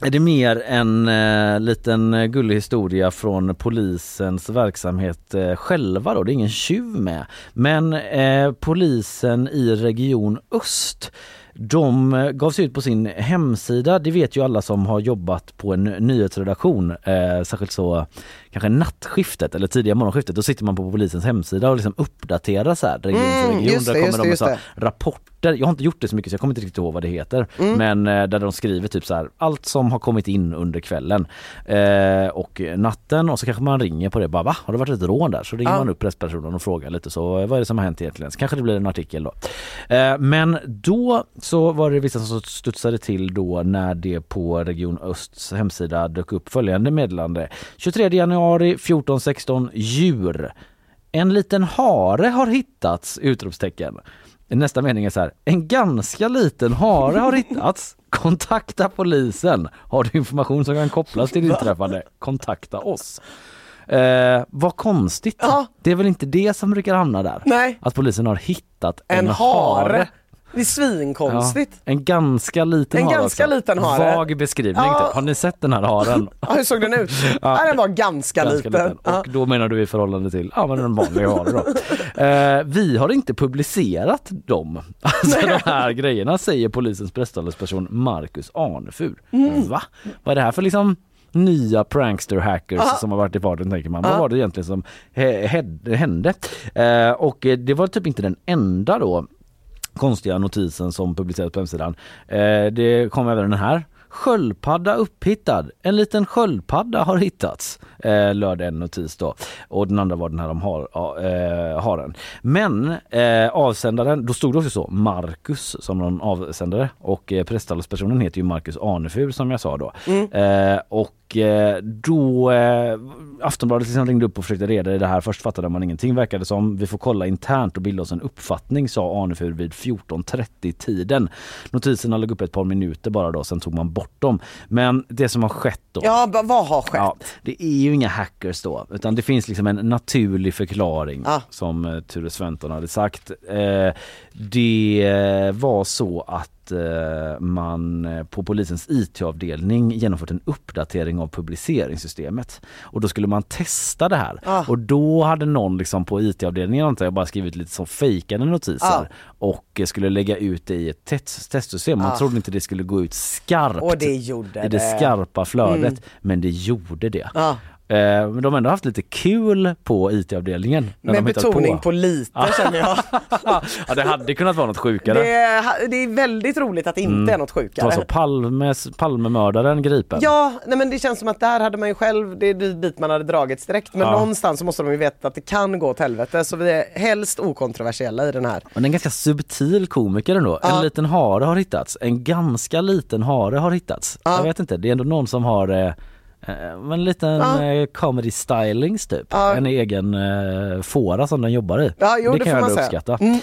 är det mer en eh, liten gullig historia från polisens verksamhet eh, själva då. Det är ingen tjuv med. Men eh, polisen i Region Öst de gav sig ut på sin hemsida, det vet ju alla som har jobbat på en nyhetsredaktion, eh, särskilt så kanske nattskiftet eller tidiga morgonskiftet, då sitter man på polisens hemsida och liksom uppdaterar så här region för Mm, region. Där det, kommer just de det, med just så det. rapporter, jag har inte gjort det så mycket så jag kommer inte riktigt ihåg vad det heter, Mm. men eh, där de skriver typ så här allt som har kommit in under kvällen eh, och natten och så kanske man ringer på det bara va har det varit ett rån där? Så ringer Ja. man upp presspersonen och frågar lite så vad är det som har hänt egentligen? Så kanske det blir en artikel då. Eh, men då så var det vissa som studsade till då när det på Region Östs hemsida dök upp följande meddelande 23 januari 14.16 djur en liten hare har hittats! Utropstecken. Nästa mening är så här. En ganska liten hare har hittats. Kontakta polisen. Har du information som kan kopplas till inträffade? Kontakta oss. Eh, vad konstigt. Det är väl inte det som brukar hamna där? Nej. Att polisen har hittat en, En hare. Det är svinkonstigt. Ja, en ganska liten En hare ganska också. liten hare. Vag beskrivning Ja. typ. Har ni sett den här haren? [laughs] Ja, hur såg den ut? [laughs] Ja. Den var ganska, liten. Ja. Och då menar du i förhållande till, ja men en vanlig hare då. [laughs] eh, vi har inte publicerat dem. Alltså de här grejerna säger polisens presstalesperson Marcus Arnefur. Mm. Va? Vad är det här för liksom nya prankster hackers Ja. som har varit i farten tänker man. Ja. Vad var det egentligen som hände? Eh, och det var typ inte den enda då konstiga notisen som publicerades på hemsidan. Eh, det kom även den här. Sköldpadda upphittad. En liten sköldpadda har hittats. Eh, löd en notis då. Och den andra var den här om har, eh, haren. Men eh, avsändaren, då stod det också så, Marcus som någon avsändare. Och eh, presstalespersonen heter ju Marcus Arnefur som jag sa då. Eh, och eh, då eh, Aftonbladet liksom ringde upp och försökte reda i det här. Först fattade man ingenting verkade som. Vi får kolla internt och bilda oss en uppfattning sa Arnefur vid 14.30 tiden. Notiserna låg upp ett par minuter bara då, sen tog man bort dem. Men det som har skett då. Ja, vad har skett? Ja, det är ju inga hackers då, utan det finns liksom en naturlig förklaring som eh, Ture Sventon hade sagt. Eh, det eh, var så att eh, man eh, på polisens IT-avdelning genomfört en uppdatering av publiceringssystemet. Och då skulle man testa det här. Ah. Och då hade någon liksom på IT-avdelningen antar jag bara skrivit lite som fejkade notiser Ah. och skulle lägga ut det i ett test- testsystem. Man Ah. trodde inte det skulle gå ut skarpt Och det gjorde i det det. skarpa flödet. Mm. Men det gjorde det. Eh, Men de har ändå haft lite kul på IT-avdelningen. Med betoning på, på lite känner jag. [laughs] ja, det hade kunnat vara något sjukare. Det är, det är väldigt roligt att det inte Mm. är något sjukare. så Palmes, Palmemördaren gripen. Ja, nej men det känns som att där hade man ju själv, det är dit man hade dragits direkt. Men Ja. någonstans så måste de ju veta att det kan gå åt helvete. Så vi är helst okontroversiella i den här. Men en ganska subtil komiker ändå. Ja. En liten hare har hittats. En ganska liten hare har hittats. Ja. Jag vet inte, det är ändå någon som har eh, eh, en liten Ja. eh, comedy stylings typ. Ja. En egen eh, fåra som den jobbar i. Ja, jo, det det kan jag ändå uppskatta. Mm.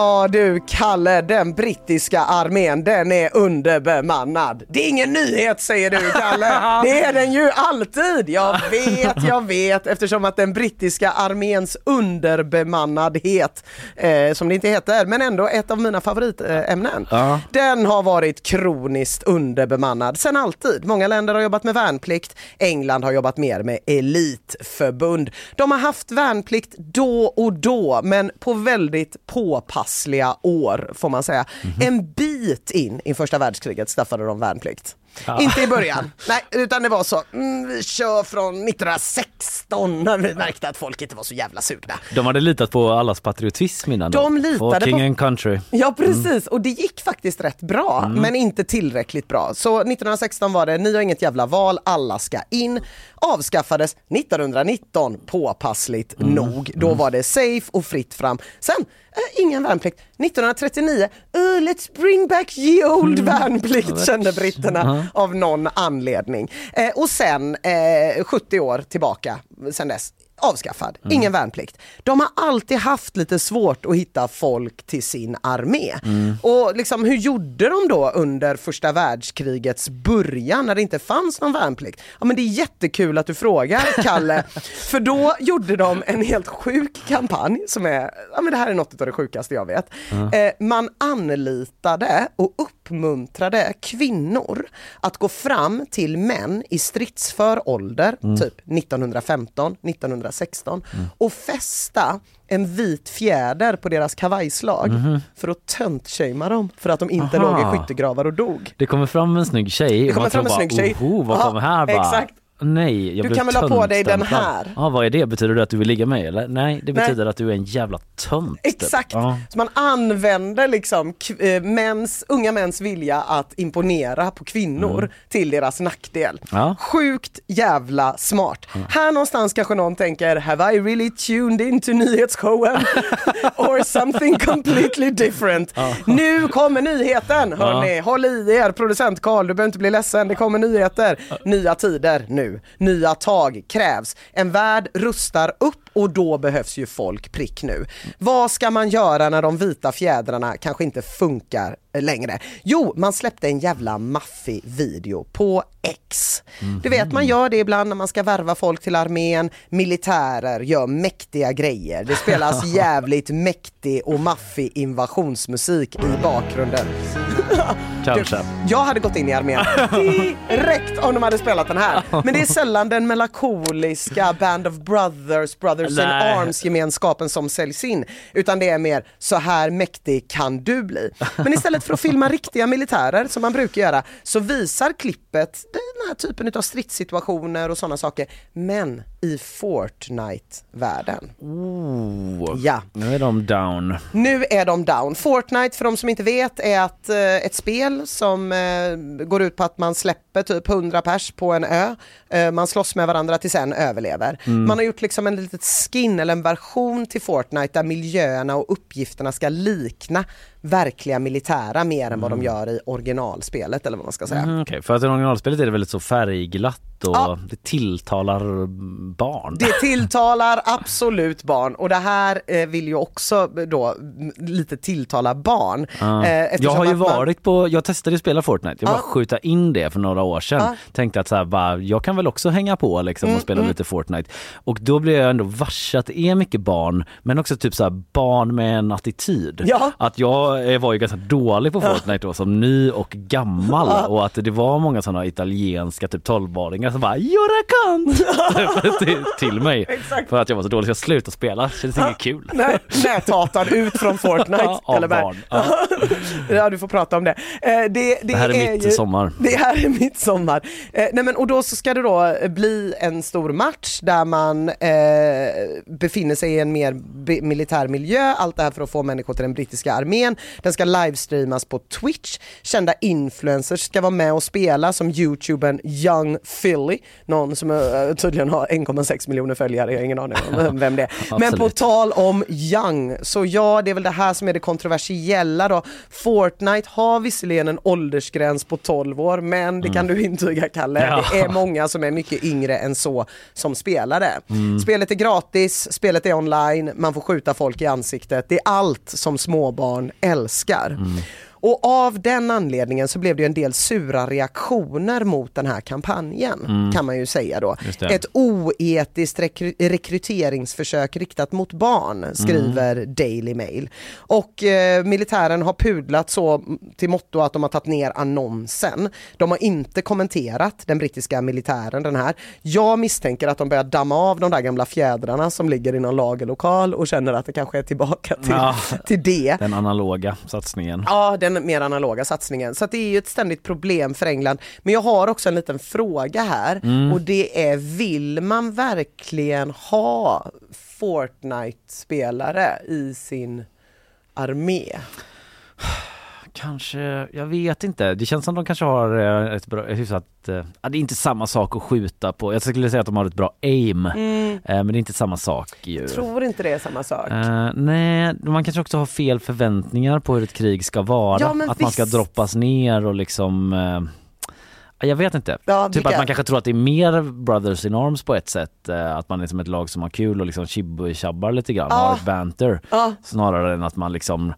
Ja du Kalle, den brittiska armén den är underbemannad. Det är ingen nyhet säger du Kalle. [laughs] Det är den ju alltid. Jag vet, jag vet eftersom att den brittiska arméns underbemannadhet, eh, som det inte heter, men ändå ett av mina favoritämnen. Ja. Den har varit kroniskt underbemannad sen alltid. Många länder har jobbat med värnplikt. England har jobbat mer med elitförbund. De har haft värnplikt då och då, men på väldigt påpassliga år får man säga. En bit in i första världskriget skaffade de värnplikt. Ja. Inte i början, [laughs] nej, utan det var så, mm, vi kör från 1916 när vi märkte att folk inte var så jävla sugna. De hade litat på allas patriotism innan. De då. litade King på- and country. Ja precis, och det gick faktiskt rätt bra, Mm. men inte tillräckligt bra. Så 1916 var det, ni har inget jävla val, alla ska in. Avskaffades 1919, påpassligt Mm. nog. Då var det safe och fritt fram. Sen, eh, ingen värnplikt. 1939, uh, let's bring back ye old värnplikt kände britterna Mm. Av någon anledning. Eh, och sen eh, 70 år tillbaka, sen dess, avskaffad. Mm. Ingen värnplikt. De har alltid haft lite svårt att hitta folk till sin armé. Mm. Och liksom, hur gjorde de då under första världskrigets början när det inte fanns någon värnplikt? Ja men det är jättekul att du frågar [laughs] Kalle. För då gjorde de en helt sjuk kampanj som är, ja men det här är något av det sjukaste jag vet. Ja. Eh, man anlitade och uppmuntrade kvinnor att gå fram till män i stridsför ålder, Mm. typ 1915, 1916 och fästa en vit fjäder på deras kavajslag Mhm. för att tönt-shamea dem för att de inte Aha. låg i skyttegravar och dog. Det kommer fram en snygg tjej och man tror bara, tjej. oho, vad kommer här bara? exakt. Nej, jag Du blev kan väl ha på dig den töntstämplad. här? Ja, vad är det? Betyder det att du vill ligga med eller? Nej, det Nej. betyder att du är en jävla tönt. typ. Exakt! Ja. Så man använder liksom k- eh, mäns, unga mäns vilja att imponera på kvinnor Mm. till deras nackdel. Ja. Sjukt jävla smart. Här någonstans kanske någon tänker, have I really tuned into nyhetsshowen? [laughs] Or something completely different. Nu kommer nyheten hörni, håll i er producent Karl, du behöver inte bli ledsen, det kommer nyheter. Nya tider nu, nya tag krävs. En värld rustar upp och då behövs ju folk prick nu. Vad ska man göra när de vita fjädrarna kanske inte funkar eh, längre? Jo, man släppte en jävla maffig video på X. Du vet, man gör det ibland när man ska värva folk till armén, militärer gör mäktiga grejer. Det spelas [laughs] jävligt mäktig och maffig invasionsmusik i bakgrunden. Kanske. Jag hade gått in i armén [laughs] direkt om de hade spelat den här. Men det är sällan den melankoliska Band of Brothers, Brothers in Nej. Arms gemenskapen som säljs in. Utan det är mer, så här mäktig kan du bli. Men istället för att filma riktiga militärer som man brukar göra så visar klippet den här typen av stridssituationer och sådana saker. Men i Fortnite-världen. Oh. Ja. Nu är de down. Nu är de down. Fortnite för de som inte vet är att, eh, ett spel som eh, går ut på att man släpper typ 100 pers på en ö. Eh, man slåss med varandra tills en överlever. Mm. Man har gjort liksom en litet skin eller en version till Fortnite där miljöerna och uppgifterna ska likna verkliga militära mer än vad de gör i originalspelet eller vad man ska säga. Mm, okej. För att i originalspelet är det väldigt så färgglatt och Ja. det tilltalar barn. Det [laughs] tilltalar absolut barn och det här eh, vill ju också då mm, lite tilltala barn. Ja. Eh, jag har ju man- varit på, jag testade att spela Fortnite, jag bara Ja. skjuta in det för några år sedan. Ja. Tänkte att så här, bara, jag kan väl också hänga på liksom Mm, och spela mm. lite Fortnite. Och då blev jag ändå varse att det är mycket barn, men också typ så här, barn med en attityd. Ja. Att jag eh, var ju ganska dålig på Fortnite då som ny och gammal och att det var många sådana italienska typ 12-åringar som bara “You're a cunt!” [laughs] till, till mig. Exakt. För att jag var så dålig så jag slutade spela, det kändes inget kul. Nej, näthatad ut från Fortnite. Av barn. Ja. [laughs] ja, du får prata om det. Eh, det, det, Det här är mitt ju, sommar. Det här är mitt sommar. Eh, nej men, och då så ska det då bli en stor match där man eh, befinner sig i en mer militär miljö. Allt det här för att få människor till den brittiska armén. Den ska livestreamas på Twitch. Kända influencers ska vara med och spela som youtubern Young Phil Chili, någon som uh, tydligen har 1,6 miljoner följare, jag har ingen aning om vem det är. Men på tal om Young, så ja det är väl det här som är det kontroversiella då. Fortnite har visserligen en åldersgräns på 12 år men det kan du intyga Kalle, Ja. det är många som är mycket yngre än så som spelare. Mm. Spelet är gratis, spelet är online, man får skjuta folk i ansiktet, det är allt som småbarn älskar. Mm. Och av den anledningen så blev det ju en del sura reaktioner mot den här kampanjen Mm. kan man ju säga då. Ett oetiskt rekry- rekryteringsförsök riktat mot barn skriver Mm. Daily Mail. Och eh, militären har pudlat så till motto att de har tagit ner annonsen. De har inte kommenterat den brittiska militären den här. Jag misstänker att de börjar damma av de där gamla fjädrarna som ligger i någon lagerlokal och känner att det kanske är tillbaka till, Ja. till det. Den analoga satsningen. Ja, den mer analoga satsningen. Så det är ju ett ständigt problem för England. Men jag har också en liten fråga här Mm. och det är vill man verkligen ha Fortnite-spelare i sin armé? Kanske, jag vet inte. Det känns som de kanske har eh, ett bra, ett hyfsat, eh, ja, det är inte samma sak att skjuta på. Jag skulle säga att de har ett bra aim, Mm. eh, men det är inte samma sak ju. Jag tror inte det är samma sak. Eh, nej, man kanske också har fel förväntningar på hur ett krig ska vara. Ja, att man ska visst. droppas ner och liksom eh, jag vet inte. Ja, typ vilka- att man kanske tror att det är mer brothers in arms på ett sätt. Att man är som ett lag som har kul och liksom tjabbar lite grann, Ja. har ett banter. Ja. Snarare än att man liksom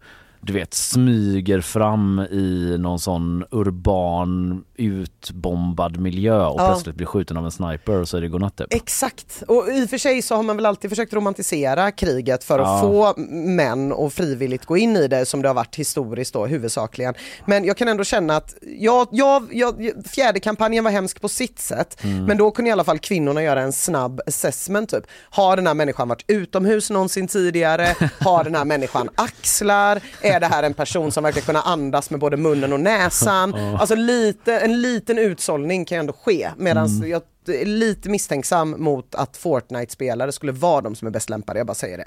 du vet smyger fram i någon sån urban utbombad miljö och Ja. plötsligt blir skjuten av en sniper och så är det godnatt typ. Exakt, och i och för sig så har man väl alltid försökt romantisera kriget för att Ja. få män att frivilligt gå in i det som det har varit historiskt då huvudsakligen. Men jag kan ändå känna att, ja, ja, ja, fjärde kampanjen var hemsk på sitt sätt, Mm. men då kunde i alla fall kvinnorna göra en snabb assessment typ. Har den här människan varit utomhus någonsin tidigare? [laughs] Har den här människan axlar? Är det här en person som verkar kunna andas med både munnen och näsan? Alltså lite, en liten utsållning kan ju ändå ske medan Mm. jag är lite misstänksam mot att Fortnite-spelare skulle vara de som är bäst lämpade, jag bara säger det.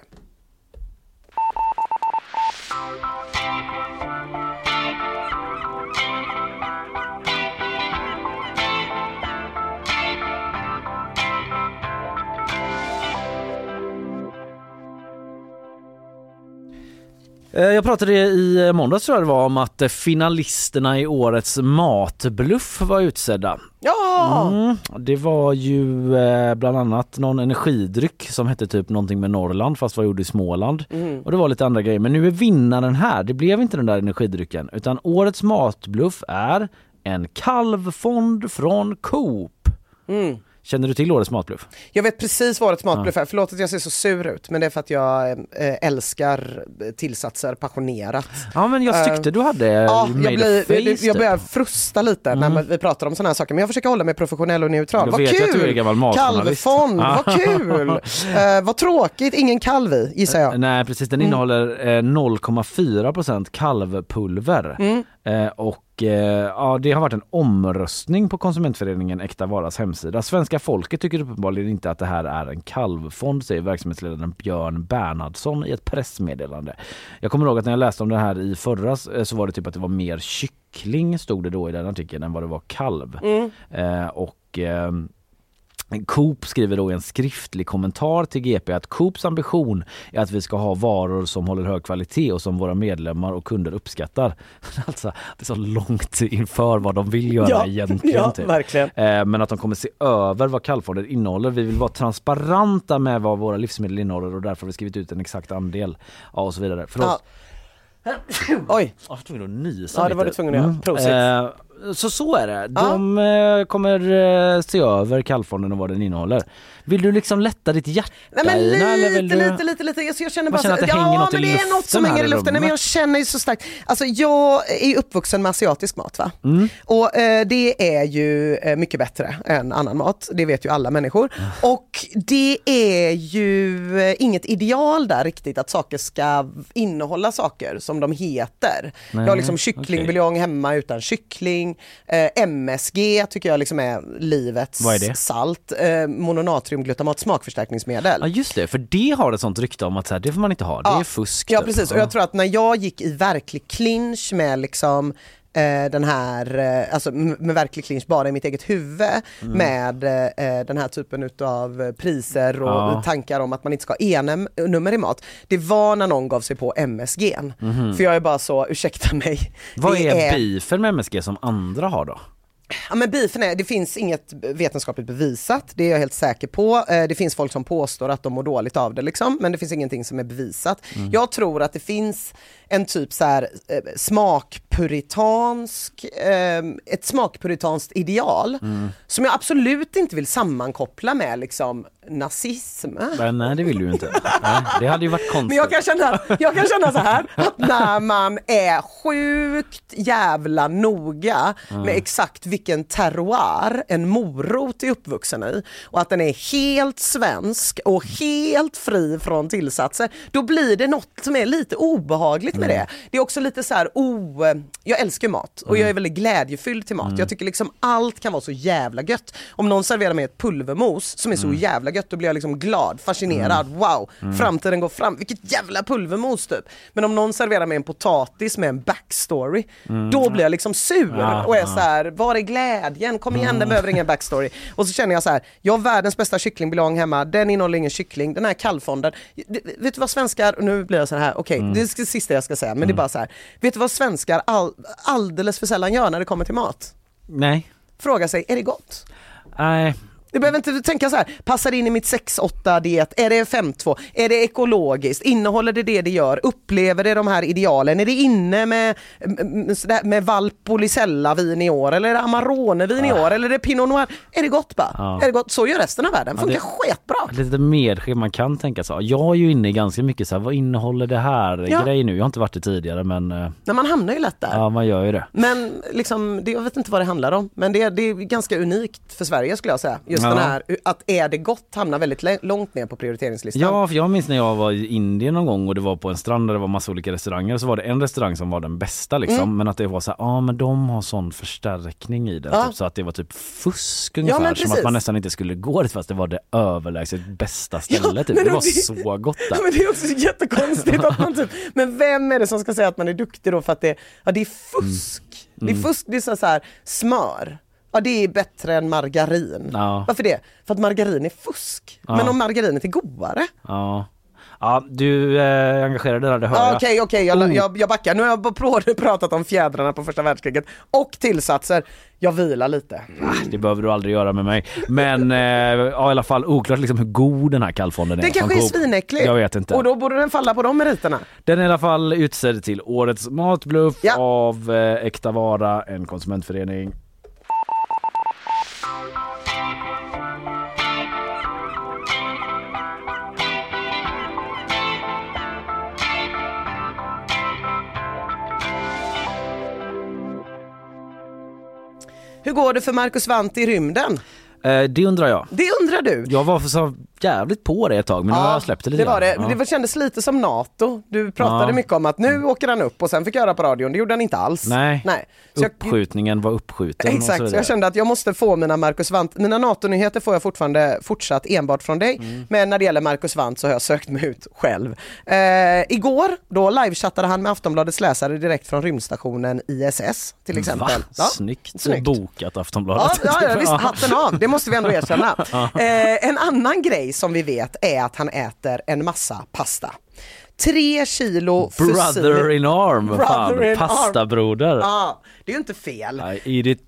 Jag pratade i måndags tror jag det var om att eh, finalisterna i årets matbluff var utsedda. Ja! Mm, det var ju eh, bland annat någon energidryck som hette typ någonting med Norrland fast var gjord i Småland. Mm. Och det var lite andra grejer. Men nu är vinnaren här. Det blev inte den där energidrycken utan årets matbluff är en kalvfond från Coop. Mm. Känner du till årets matbluff? Jag vet precis vad ett matbluff Ja. är, förlåt att jag ser så sur ut men det är för att jag eh, älskar tillsatser passionerat. Ja men jag tyckte Eh, du hade Ja, jag, blir, jag, jag typ. börjar frusta lite Mm. när vi pratar om sådana här saker men jag försöker hålla mig professionell och neutral. Vad kul! Kalvfond, vad kul! Eh, vad tråkigt, ingen kalv i gissar jag. Nej precis, den Mm. innehåller eh, 0,4% kalvpulver. Mm. Eh, och eh, ja, det har varit en omröstning på konsumentföreningen Äkta Varas hemsida. Svenska folket tycker uppenbarligen inte att det här är en kalvfond säger verksamhetsledaren Björn Bernhardsson i ett pressmeddelande. Jag kommer ihåg att när jag läste om det här i förra eh, så var det typ att det var mer kyckling stod det då i den artikeln än vad det var kalv. Mm. Och Coop skriver då i en skriftlig kommentar till GP att Coops ambition är att vi ska ha varor som håller hög kvalitet och som våra medlemmar och kunder uppskattar. [laughs] Alltså, det är så långt inför vad de vill göra Ja, egentligen. ja, typ. verkligen. Eh, Men att de kommer se över vad kallfonden innehåller. Vi vill vara transparenta med vad våra livsmedel innehåller och därför har vi skrivit ut en exakt andel. Ja, och så vidare. Förlåt. Ja. [coughs] Oj! Jag var tvungen att nysa Ja, det var du tvungen att göra. Prosit. Så så är det. De eh, kommer eh, se över kallfonden och vad den innehåller. Vill du liksom lätta ditt hjärta Nej men eller lite, vill du... lite, lite, lite. Jag, jag känner bara känner så, att det ja, hänger något i men det är något som hänger i luften. Nej, men jag känner ju så starkt, alltså jag är uppvuxen med asiatisk mat va? Mm. Och eh, det är ju eh, mycket bättre än annan mat, det vet ju alla människor. Och det är ju inget ideal där riktigt att saker ska innehålla saker som de heter. Nej, jag har liksom kycklingbuljong hemma utan kyckling, eh, MSG tycker jag liksom är livets Vad är det? salt, eh, mononatriumglutamat smakförstärkningsmedel. Ja just det, för det har ett sånt rykte om att så här, det får man inte ha, det Ja. är fusk. Ja typ. precis och jag tror att när jag gick i verklig clinch med liksom den här, eh, alltså med verklig clinch bara i mitt eget huvud Mm. med eh, den här typen utav priser och Ja. tankar om att man inte ska ha E-nummer i mat. Det var när någon gav sig på MSG. Mhm. För jag är bara så, ursäkta mig. Vad det är beefen med MSG som andra har då? Ja men beefen är, det finns inget vetenskapligt bevisat, det är jag helt säker på. Eh, Det finns folk som påstår att de mår dåligt av det liksom, men det finns ingenting som är bevisat. Mm. Jag tror att det finns en typ så här eh, smakpuritansk, eh, ett smakpuritanskt ideal Mm. som jag absolut inte vill sammankoppla med liksom nazism. Nej det vill du ju inte. [laughs] Nej, det hade ju varit konstigt. Men jag kan, känna, jag kan känna så här [laughs] att när man är sjukt jävla noga Mm. med exakt vilken terroir en morot är uppvuxen i och att den är helt svensk och helt fri från tillsatser, då blir det något som är lite obehagligt med Mm. det. Det är också lite så här, oh, jag älskar mat och jag är väldigt glädjefylld till mat. Mm. Jag tycker liksom allt kan vara så jävla gött. Om någon serverar mig ett pulvermos som är så Mm. jävla gött, då blir jag liksom glad, fascinerad, wow, Mm. framtiden går fram, vilket jävla pulvermos typ. Men om någon serverar mig en potatis med en backstory, Mm. då blir jag liksom sur Ja, och är ja. så här, var är glädjen? Kom igen, den Mm. behöver ingen backstory. [laughs] Och så känner jag så här, jag har världens bästa kycklingbuljong hemma, den innehåller ingen kyckling, den här kallfonden. Vet du vad svenskar, nu blir jag så här, okej, Mm. det är det sista jag ska säga, men det är bara så här, vet du vad svenskar all, alldeles för sällan gör när det kommer till mat? Nej. Fråga sig, är det gott? Nej. Du behöver inte tänka så här, passar det in i mitt 6-8 diet? Är det 5-2? Är det ekologiskt? Innehåller det det det gör? Upplever det de här idealen? Är det inne med, med, sådär- med Valpolicella-vin i år? Eller är det Amarone-vin i år? Eller är det Pinot Noir? Är det gott bara? Ja. Är det gott? Så gör resten av världen. Ja, Funkar det- skitbra. Lite medskick man kan tänka så. Jag är ju inne i ganska mycket så här, vad innehåller det här Ja. grej nu? Jag har inte varit det tidigare men eh, Nej, man hamnar ju lätt där. ja man gör ju det. Men liksom, det, jag vet inte vad det handlar om. Men det, det är ganska unikt för Sverige skulle jag säga. Just Ja. den här, att är det gott hamnar väldigt långt ner på prioriteringslistan. Ja, för jag minns när jag var i Indien någon gång och det var på en strand där det var massa olika restauranger så var det en restaurang som var den bästa liksom. Mm. Men att det var så här, ja men de har sån förstärkning i den. Ja. Typ, så att det var typ fusk ungefär. men som att man nästan inte skulle gå dit fast det var det överlägset bästa stället. typ. Det var det- så gott där. Men det är också jättekonstigt att man typ, [laughs] men vem är det som ska säga att man är duktig då för att det, ja det är fusk. Det är Mm. fusk, det är så här, smör. Ja det är bättre än margarin. Ja. Varför det? För att margarin är fusk. Ja. Men om margarinet är godare? Ja. Ja, du är engagerad där, det hör Ja, jag. Okej, okej, jag, Oh. jag, jag backar. Nu har jag [laughs] pratat om fjädrarna på första världskriget och tillsatser. Jag vilar lite. Det behöver du aldrig göra med mig. Men eh, ja, i alla fall oklart liksom hur god den här kallfonden är. Den kanske är svinäcklig. Jag vet inte. Och då borde den falla på de meriterna. Den är i alla fall utsedd till Årets matbluff av eh, Äkta Vara, en konsumentförening. Hur går det för Marcus Wandt i rymden? Eh, det undrar jag. Det undrar du? Jag var så jävligt på det ett tag men nu har jag släppt det lite det var det. grann. Det kändes lite som NATO. Du pratade Ja. mycket om att nu åker han upp och sen fick jag höra på radion, det gjorde han inte alls. Nej, Nej. Så jag, uppskjutningen var uppskjuten. och så Exakt, så vidare. jag kände att jag måste få mina Marcus Wandt, mina NATO-nyheter får jag fortfarande fortsatt enbart från dig, Mm. men när det gäller Marcus Wandt så har jag sökt mig ut själv. Eh, igår, då livechattade han med Aftonbladets läsare direkt från rymdstationen ISS till exempel. Va? Snyggt. Snyggt. bokat Aftonbladet. Ja, ja, ja, visst, [laughs] hatten av, det måste vi ändå erkänna. [laughs] Ja. Eh, en annan grej som vi vet är att han äter en massa pasta. Tre kilo fusil- Brother in arm, vad fan. Brother in. Pastabroder. Ja, det är ju inte fel. I eat it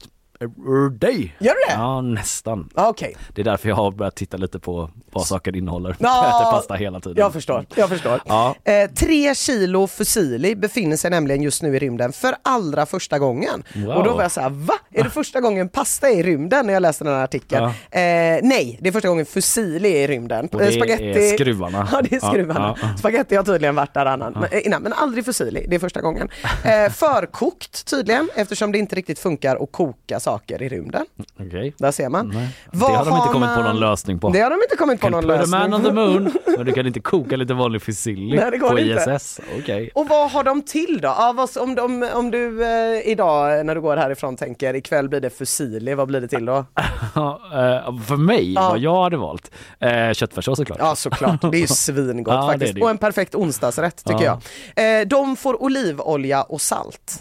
day. Gör du det? Ja, nästan. Okej. Det är därför jag har börjat titta lite på vad saker innehåller. Ja, jag [laughs] äter pasta hela tiden. Jag förstår, jag förstår. Ja. Eh, tre kilo fusilli befinner sig nämligen just nu i rymden för allra första gången. Wow. Och då var jag såhär, va? Är det första gången pasta är i rymden när jag läste den här artikeln? Ja. Eh, nej, det är första gången fusilli är i rymden. Och det Eh, är skruvarna. [laughs] Ja, det är skruvarna. ja, ja. Spaghetti har tydligen varit där annan, men, eh, innan, men aldrig fusilli, det är första gången. Eh, förkokt tydligen, eftersom det inte riktigt funkar att koka saker i rymden. Okej. Där ser man. Nej. Det har de inte kommit på man- någon lösning på. Det har de inte kommit på någon put lösning. man on the moon, [laughs] men du kan inte koka lite vanlig fusilli det på inte. ISS. Okej. Och vad har de till då? Ja, vad, om, de, om du eh, idag när du går härifrån tänker ikväll blir det fusilli, vad blir det till då? [laughs] Eh, för mig, Ja. vad jag hade valt, eh, köttfärssås såklart. Ja såklart, det är ju [laughs] svingott Ja, det faktiskt. det ju. Och en perfekt onsdagsrätt tycker Ja. jag. Eh, de får olivolja och salt.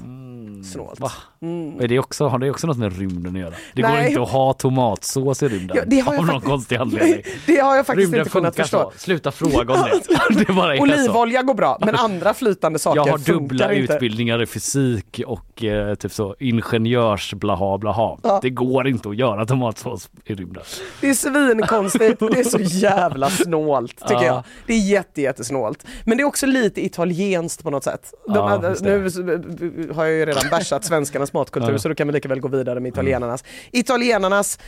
Snålt. Va? Mm. Är det också, har det också något med rymden att göra? Det går Nej. inte att ha tomatsås i rymden Ja, det har jag av någon faktiskt- konstig anledning. [laughs] Det har jag faktiskt Rymden inte kunnat funkar förstå. så. Sluta fråga om [laughs] det. [laughs] det bara är så. Olivolja går bra, men andra flytande saker Jag har funkar dubbla inte. utbildningar i fysik och eh, typ så ingenjörs blaha blaha. Ja. Det går inte att göra tomatsås i rymden. Det är svinkonstigt, det är så jävla snålt tycker Ja. jag. Det är jätte, jättesnålt. Men det är också lite italienskt på något sätt. Ja, hade- nu har jag ju redan bärsat svenskarnas matkultur så då kan vi lika väl gå vidare med italienarnas. Italienarnas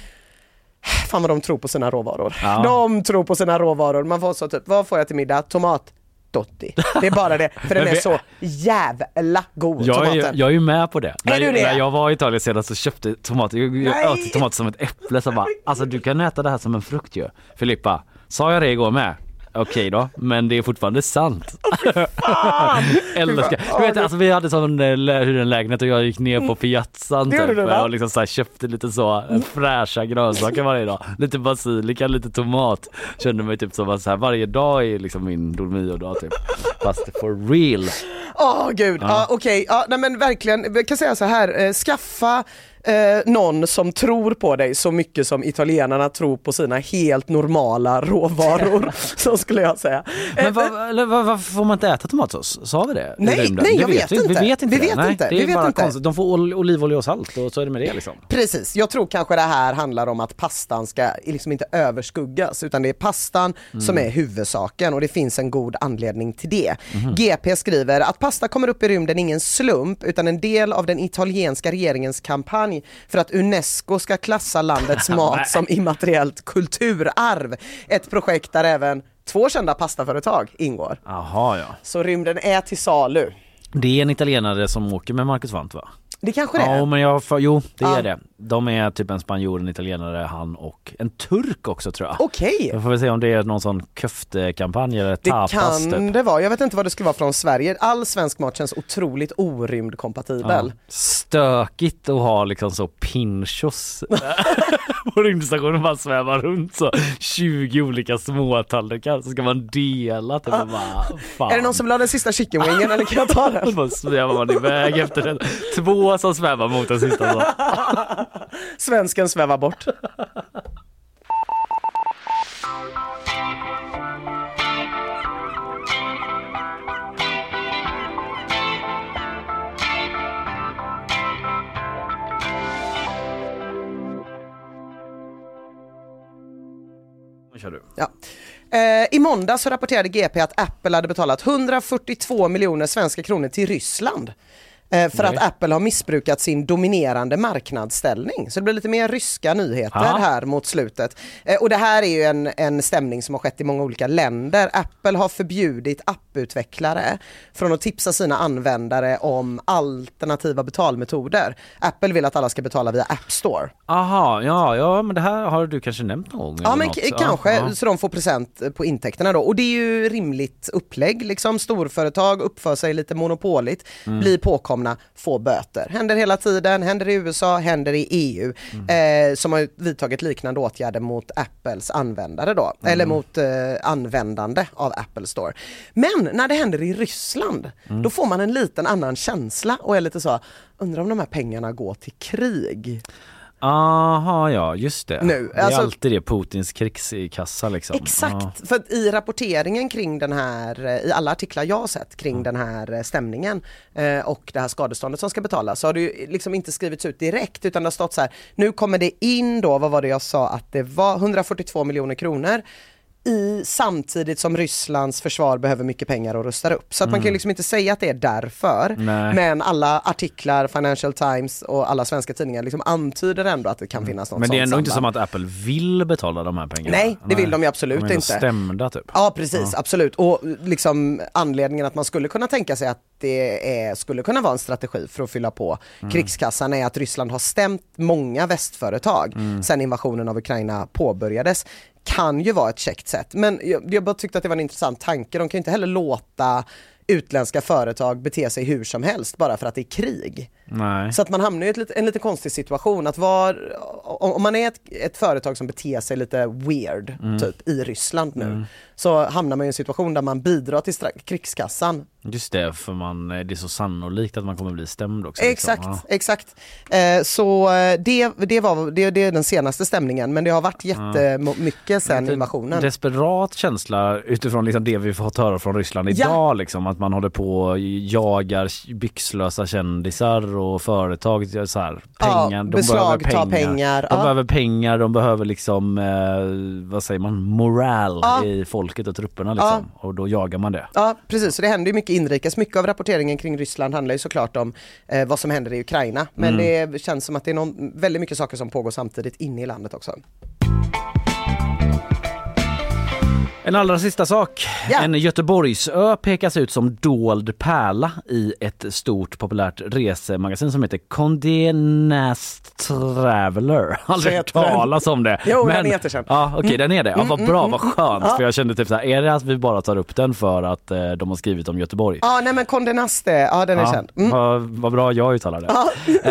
Fan vad de tror på sina råvaror. Ja. De tror på sina råvaror. Man får så typ, vad får jag till middag? Tomat. Dotti. Det är bara det, för den är så jävla god Jag är, ju- tomaten. jag är ju med på det. När, du det? när jag var i Italien senast så köpte tomater, jag, åt tomater som ett äpple så bara, alltså du kan äta det här som en frukt ju. Filippa, sa jag det igår med? Okej då, men det är fortfarande sant. [laughs] Eller ska, du vet alltså vi hade sån eh, lägenhet och jag gick ner på piazzan Det gjorde typ, och liksom så här, köpte lite så eh, fräscha grönsaker varje dag. Lite basilika, lite tomat. Kände mig typ som att så här, varje dag är liksom min Dolmio-dag typ. Fast for real. Åh gud, ja. Ja. okej, ja, nej men verkligen, jag kan säga så här, eh, skaffa eh, någon som tror på dig så mycket som italienarna tror på sina helt normala råvaror, [laughs] så skulle jag säga. Men vad, eller, vad, varför får man inte äta tomatsås? Sa vi det? Nej, nej, Det jag vet vi. inte. Vi vet inte Vi vet nej, inte. Det Vi är vet bara inte. konstigt. De får ol- olivolja och salt och så är det med det liksom. Precis, jag tror kanske det här handlar om att pastan ska liksom inte överskuggas utan det är pastan Mm. som är huvudsaken och det finns en god anledning till det. Mhm. GP skriver att pasta kommer upp i rymden är ingen slump utan en del av den italienska regeringens kampanj för att UNESCO ska klassa landets [laughs] mat som immateriellt kulturarv. Ett projekt där även två kända pastaföretag ingår. Jaha ja. Så rymden är till salu. Det är en italienare som åker med Marcus Wandt va? Det kanske det är. Ja men jag, för, jo det Ja. är det. De är typ en spanjor, en italienare, han och en turk också tror jag. Okej. Jag får väl se om det är någon sån köftekampanj eller Det tapas kan typ. det vara. Jag vet inte vad det skulle vara från Sverige. All svensk mat känns otroligt orymdkompatibel. Ja. Stökigt att ha liksom så pinchos [laughs] på rymdstationen bara sväva runt så 20 olika småtallrikar så ska man dela typ och bara, fan. Är det någon som vill ha den sista chicken wingen eller kan jag ta [laughs] den? Då svävar man iväg efter den. Två som svävar mot den sista så. [laughs] [laughs] Svensken svävar bort. Nu kör du. Ja. Eh, I måndag så rapporterade GP att Apple hade betalat 142 miljoner svenska kronor till Ryssland. Eh, för Nej. att Apple har missbrukat sin dominerande marknadsställning. Så det blir lite mer ryska nyheter Ja. här mot slutet. Eh, och det här är ju en, en stämning som har skett i många olika länder. Apple har förbjudit apputvecklare från att tipsa sina användare om alternativa betalmetoder. Apple vill att alla ska betala via App Store. Aha, ja, ja men det här har du kanske nämnt någon gång? Ja men k- kanske, Ja. så de får procent på intäkterna då. Och det är ju rimligt upplägg liksom. Storföretag uppför sig lite monopoligt, Mm. blir påkomna, får böter. Händer hela tiden, händer i USA, händer i EU. Mm. Eh, som har vidtagit liknande åtgärder mot Apples användare då. Mm. Eller mot eh, användande av Apple Store. Men när det händer i Ryssland, Mm. då får man en liten annan känsla och är lite så, undrar om de här pengarna går till krig. Aha, ja just det. Nu, det är alltså- alltid det, Putins krigskassa liksom. Exakt, Ja. för att i rapporteringen kring den här, i alla artiklar jag har sett kring den här eh, stämningen eh, och det här skadeståndet som ska betalas så har det ju liksom inte skrivits ut direkt utan det har stått så här, nu kommer det in då, vad var det jag sa att det var, 142 miljoner kronor i samtidigt som Rysslands försvar behöver mycket pengar och rustar upp. Så att man Mm. kan ju liksom inte säga att det är därför. Nej. Men alla artiklar, Financial Times och alla svenska tidningar liksom antyder ändå att det kan finnas något Mm. Men det är sånt ändå inte som samband. att Apple vill betala de här pengarna. Nej, det vill de ju absolut de är inte. stämda typ. Ja precis, absolut. Och liksom anledningen att man skulle kunna tänka sig att det är, skulle kunna vara en strategi för att fylla på Mm. krigskassan är att Ryssland har stämt många västföretag Mm. sedan invasionen av Ukraina påbörjades. Kan ju vara ett käckt sätt, men jag, jag bara tyckte att det var en intressant tanke. De kan ju inte heller låta utländska företag bete sig hur som helst bara för att det är krig. Nej. Så att man hamnar i ett, en lite konstig situation att var, om man är ett, ett företag som beter sig lite weird Mm. typ i Ryssland nu Mm. så hamnar man i en situation där man bidrar till krigskassan. Just det, för man, det är så sannolikt att man kommer bli stämd också. Exakt, Liksom. exakt. Eh, så eh, det, det, var, det, det är den senaste stämningen men det har varit jättemycket sen Lite invasionen. Desperat känsla utifrån liksom det vi fått höra från Ryssland Ja. idag. Liksom, att man håller på och jagar byxlösa kändisar och företag. Så här, Ja, pengar. de beslagta behöver pengar. pengar, De ja. behöver pengar, de behöver liksom, eh, vad säger man, moral Ja. i folket och trupperna. Liksom. Och då jagar man det. Ja precis, så det händer ju mycket inrikes. Mycket av rapporteringen kring Ryssland handlar ju såklart om eh, vad som händer i Ukraina. Men Mm. det känns som att det är någon, väldigt mycket saker som pågår samtidigt inne i landet också. En allra sista sak. En Göteborgsö pekas ut som dold pärla i ett stort populärt resemagasin som heter Condé Nast Traveller. [laughs] Aldrig hört talas om det. Jo, den är jättekänd. Ja, okej, Mm. den är det. Ja, vad Mm, bra, mm, vad skönt. Ja. För jag kände typ så här, är det att vi bara tar upp den för att eh, de har skrivit om Göteborg? Ja nej men Condé Nast, ja den är Ja, känd. Mm. vad, vad bra jag uttalar det.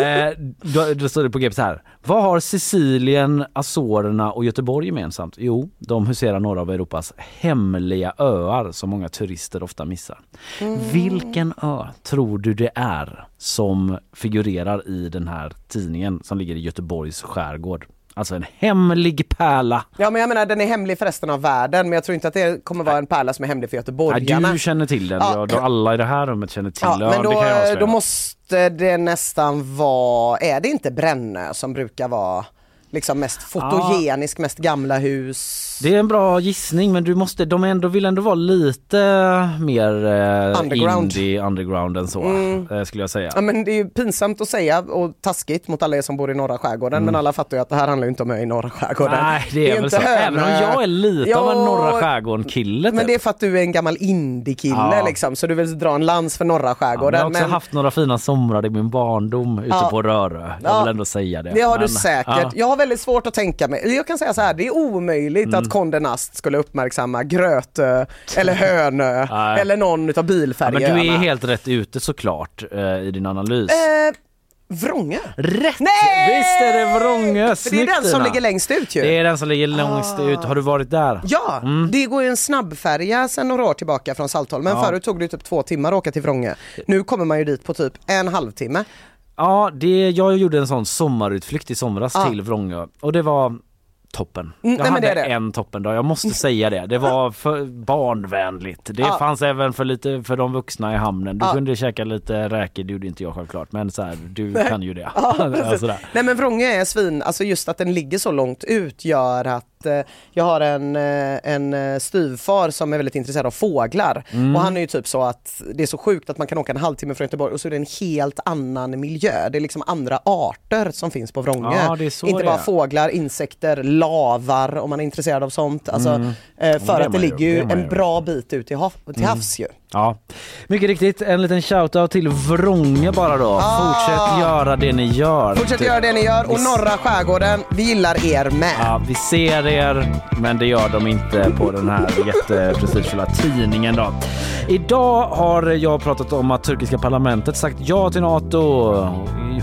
[laughs] eh, då, då står det på GP så här. Vad har Sicilien, Azorerna och Göteborg gemensamt? Jo, de huserar några av Europas hemliga öar som många turister ofta missar. Mm. Vilken ö tror du det är som figurerar i den här tidningen som ligger i Göteborgs skärgård? Alltså en hemlig pärla. Ja men jag menar den är hemlig för resten av världen men jag tror inte att det kommer vara en pärla som är hemlig för göteborgarna. du känner till den, Ja. ja. alla i det här rummet känner till Ja, den. men då, då måste det nästan vara, är det inte Brännö som brukar vara liksom mest fotogenisk, mest gamla hus? Det är en bra gissning men du måste, de ändå, vill ändå vara lite mer eh, Underground. indie underground än så Mm. eh, skulle jag säga. Ja men det är ju pinsamt att säga och taskigt mot alla er som bor i norra skärgården Mm. men alla fattar ju att det här handlar ju inte om ö i norra skärgården. Nej det är, ju väl inte så, även om jag är lite av en Ja, norra skärgården kille Men typ. det är för att du är en gammal indie-kille Ja. liksom så du vill dra en lans för norra Ja, skärgården. jag har också men- haft några fina somrar i min barndom ute Ja. på Rörö. Jag Ja. vill ändå säga det. Det har du Men, säkert. ja. Jag väldigt svårt att tänka mig, jag kan säga så här, det är omöjligt Mm. att Condé Nast skulle uppmärksamma Grötö eller Hönö [laughs] eller någon utav Ja, bilfärjorna. men du är helt rätt ute såklart eh, i din analys. Eh, Vrångö? Rätt! Nej! Visst är det Vrångö! För det är Snyggt, den som ligger längst ut ju. Det är den som ligger längst ut. Har du varit där? Ja, Mm. det går ju en snabbfärja sedan några år tillbaka från Saltholm. Men Ja. förut tog det typ två timmar att åka till Vrångö. Nu kommer man ju dit på typ en halvtimme. Ja, det, jag gjorde en sån sommarutflykt i somras Ja. till Vrångö och det var toppen. Mm, jag nej, hade det det. en toppendag, jag måste säga det. Det var [laughs] för barnvänligt. Det Ja. fanns även för lite för de vuxna i hamnen. Du Ja. kunde käka lite räkor, det gjorde inte jag självklart. Men så här, du Nej. kan ju det. Ja. [laughs] Nej men Vrångö är svin, alltså just att den ligger så långt ut gör att eh, jag har en, eh, en eh, styvfar som är väldigt intresserad av fåglar Mm. och han är ju typ så att det är så sjukt att man kan åka en halvtimme från Göteborg och så är det en helt annan miljö. Det är liksom andra arter som finns på Vrångö. Ja, Inte bara fåglar, insekter, lavar om man är intresserad av sånt. Alltså, Mm. för att det ligger ju en bra bit ut till, hav, till Mm. havs ju. Ja, mycket riktigt. En liten shoutout till Vrångö bara då. Ah. Fortsätt göra det ni gör. Fortsätt göra det ni gör och norra skärgården, vi gillar er med. Ja, vi ser er, men det gör de inte på den här [laughs] jätteprestigefulla tidningen då. Idag har jag pratat om att turkiska parlamentet sagt ja till NATO.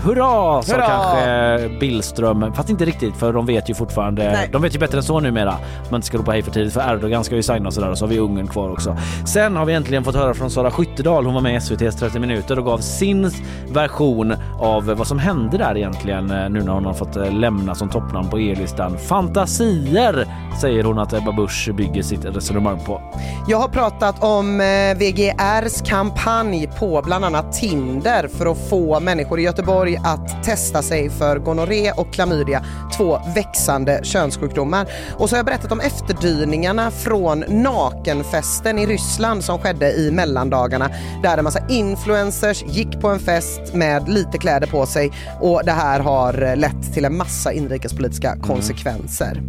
Hurra, sa Hurra! kanske Billström. Fast inte riktigt, för de vet ju fortfarande. Nej. De vet ju bättre än så numera. Man ska ropa hej för tidigt, för Erdogan ska ju signa och sådär. Och så har vi Ungern kvar också. Sen har vi äntligen fått höra från Sara Skyttedal. Hon var med i SVTs 30 minuter och gav sin version av vad som hände där egentligen eh, nu när hon har fått eh, lämna som toppnamn på EU-listan. Fantasier säger hon att Ebba Busch bygger sitt resonemang på. Jag har pratat om eh, VGRs kampanj på bland annat Tinder för att få människor i Göteborg att testa sig för gonorré och klamydia, två växande könssjukdomar. Och så har jag berättat om efterdyningarna från nakenfesten i Ryssland som skedde i mellandagarna där en massa influencers gick på en fest med lite kläder på sig och det här har lett till en massa inrikespolitiska konsekvenser.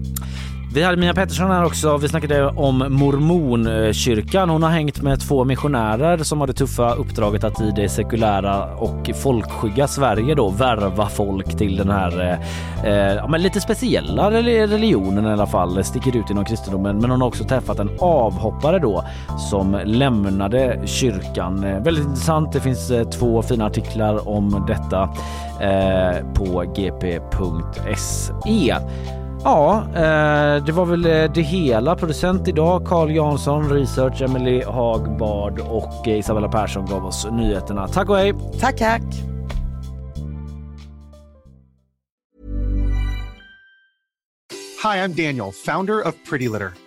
Vi hade Mia Pettersson här också. Vi snackade om mormonkyrkan. Eh, hon har hängt med två missionärer som har det tuffa uppdraget att i det sekulära och folkskygga Sverige då värva folk till den här eh, eh ja, men lite speciella religionen i alla fall. Sticker ut inom kristendomen. Men hon har också träffat en avhoppare då som lämnade kyrkan. Eh, väldigt intressant. Det finns två fina artiklar om detta eh, på gp.se. Ja, eh, det var väl eh, det hela. Producent idag Carl Jansson, research Emily Hagbard och eh, Isabella Persson gav oss nyheterna. Tack och hej! Tack, tack! Hi, I'm Daniel, founder of Pretty Litter.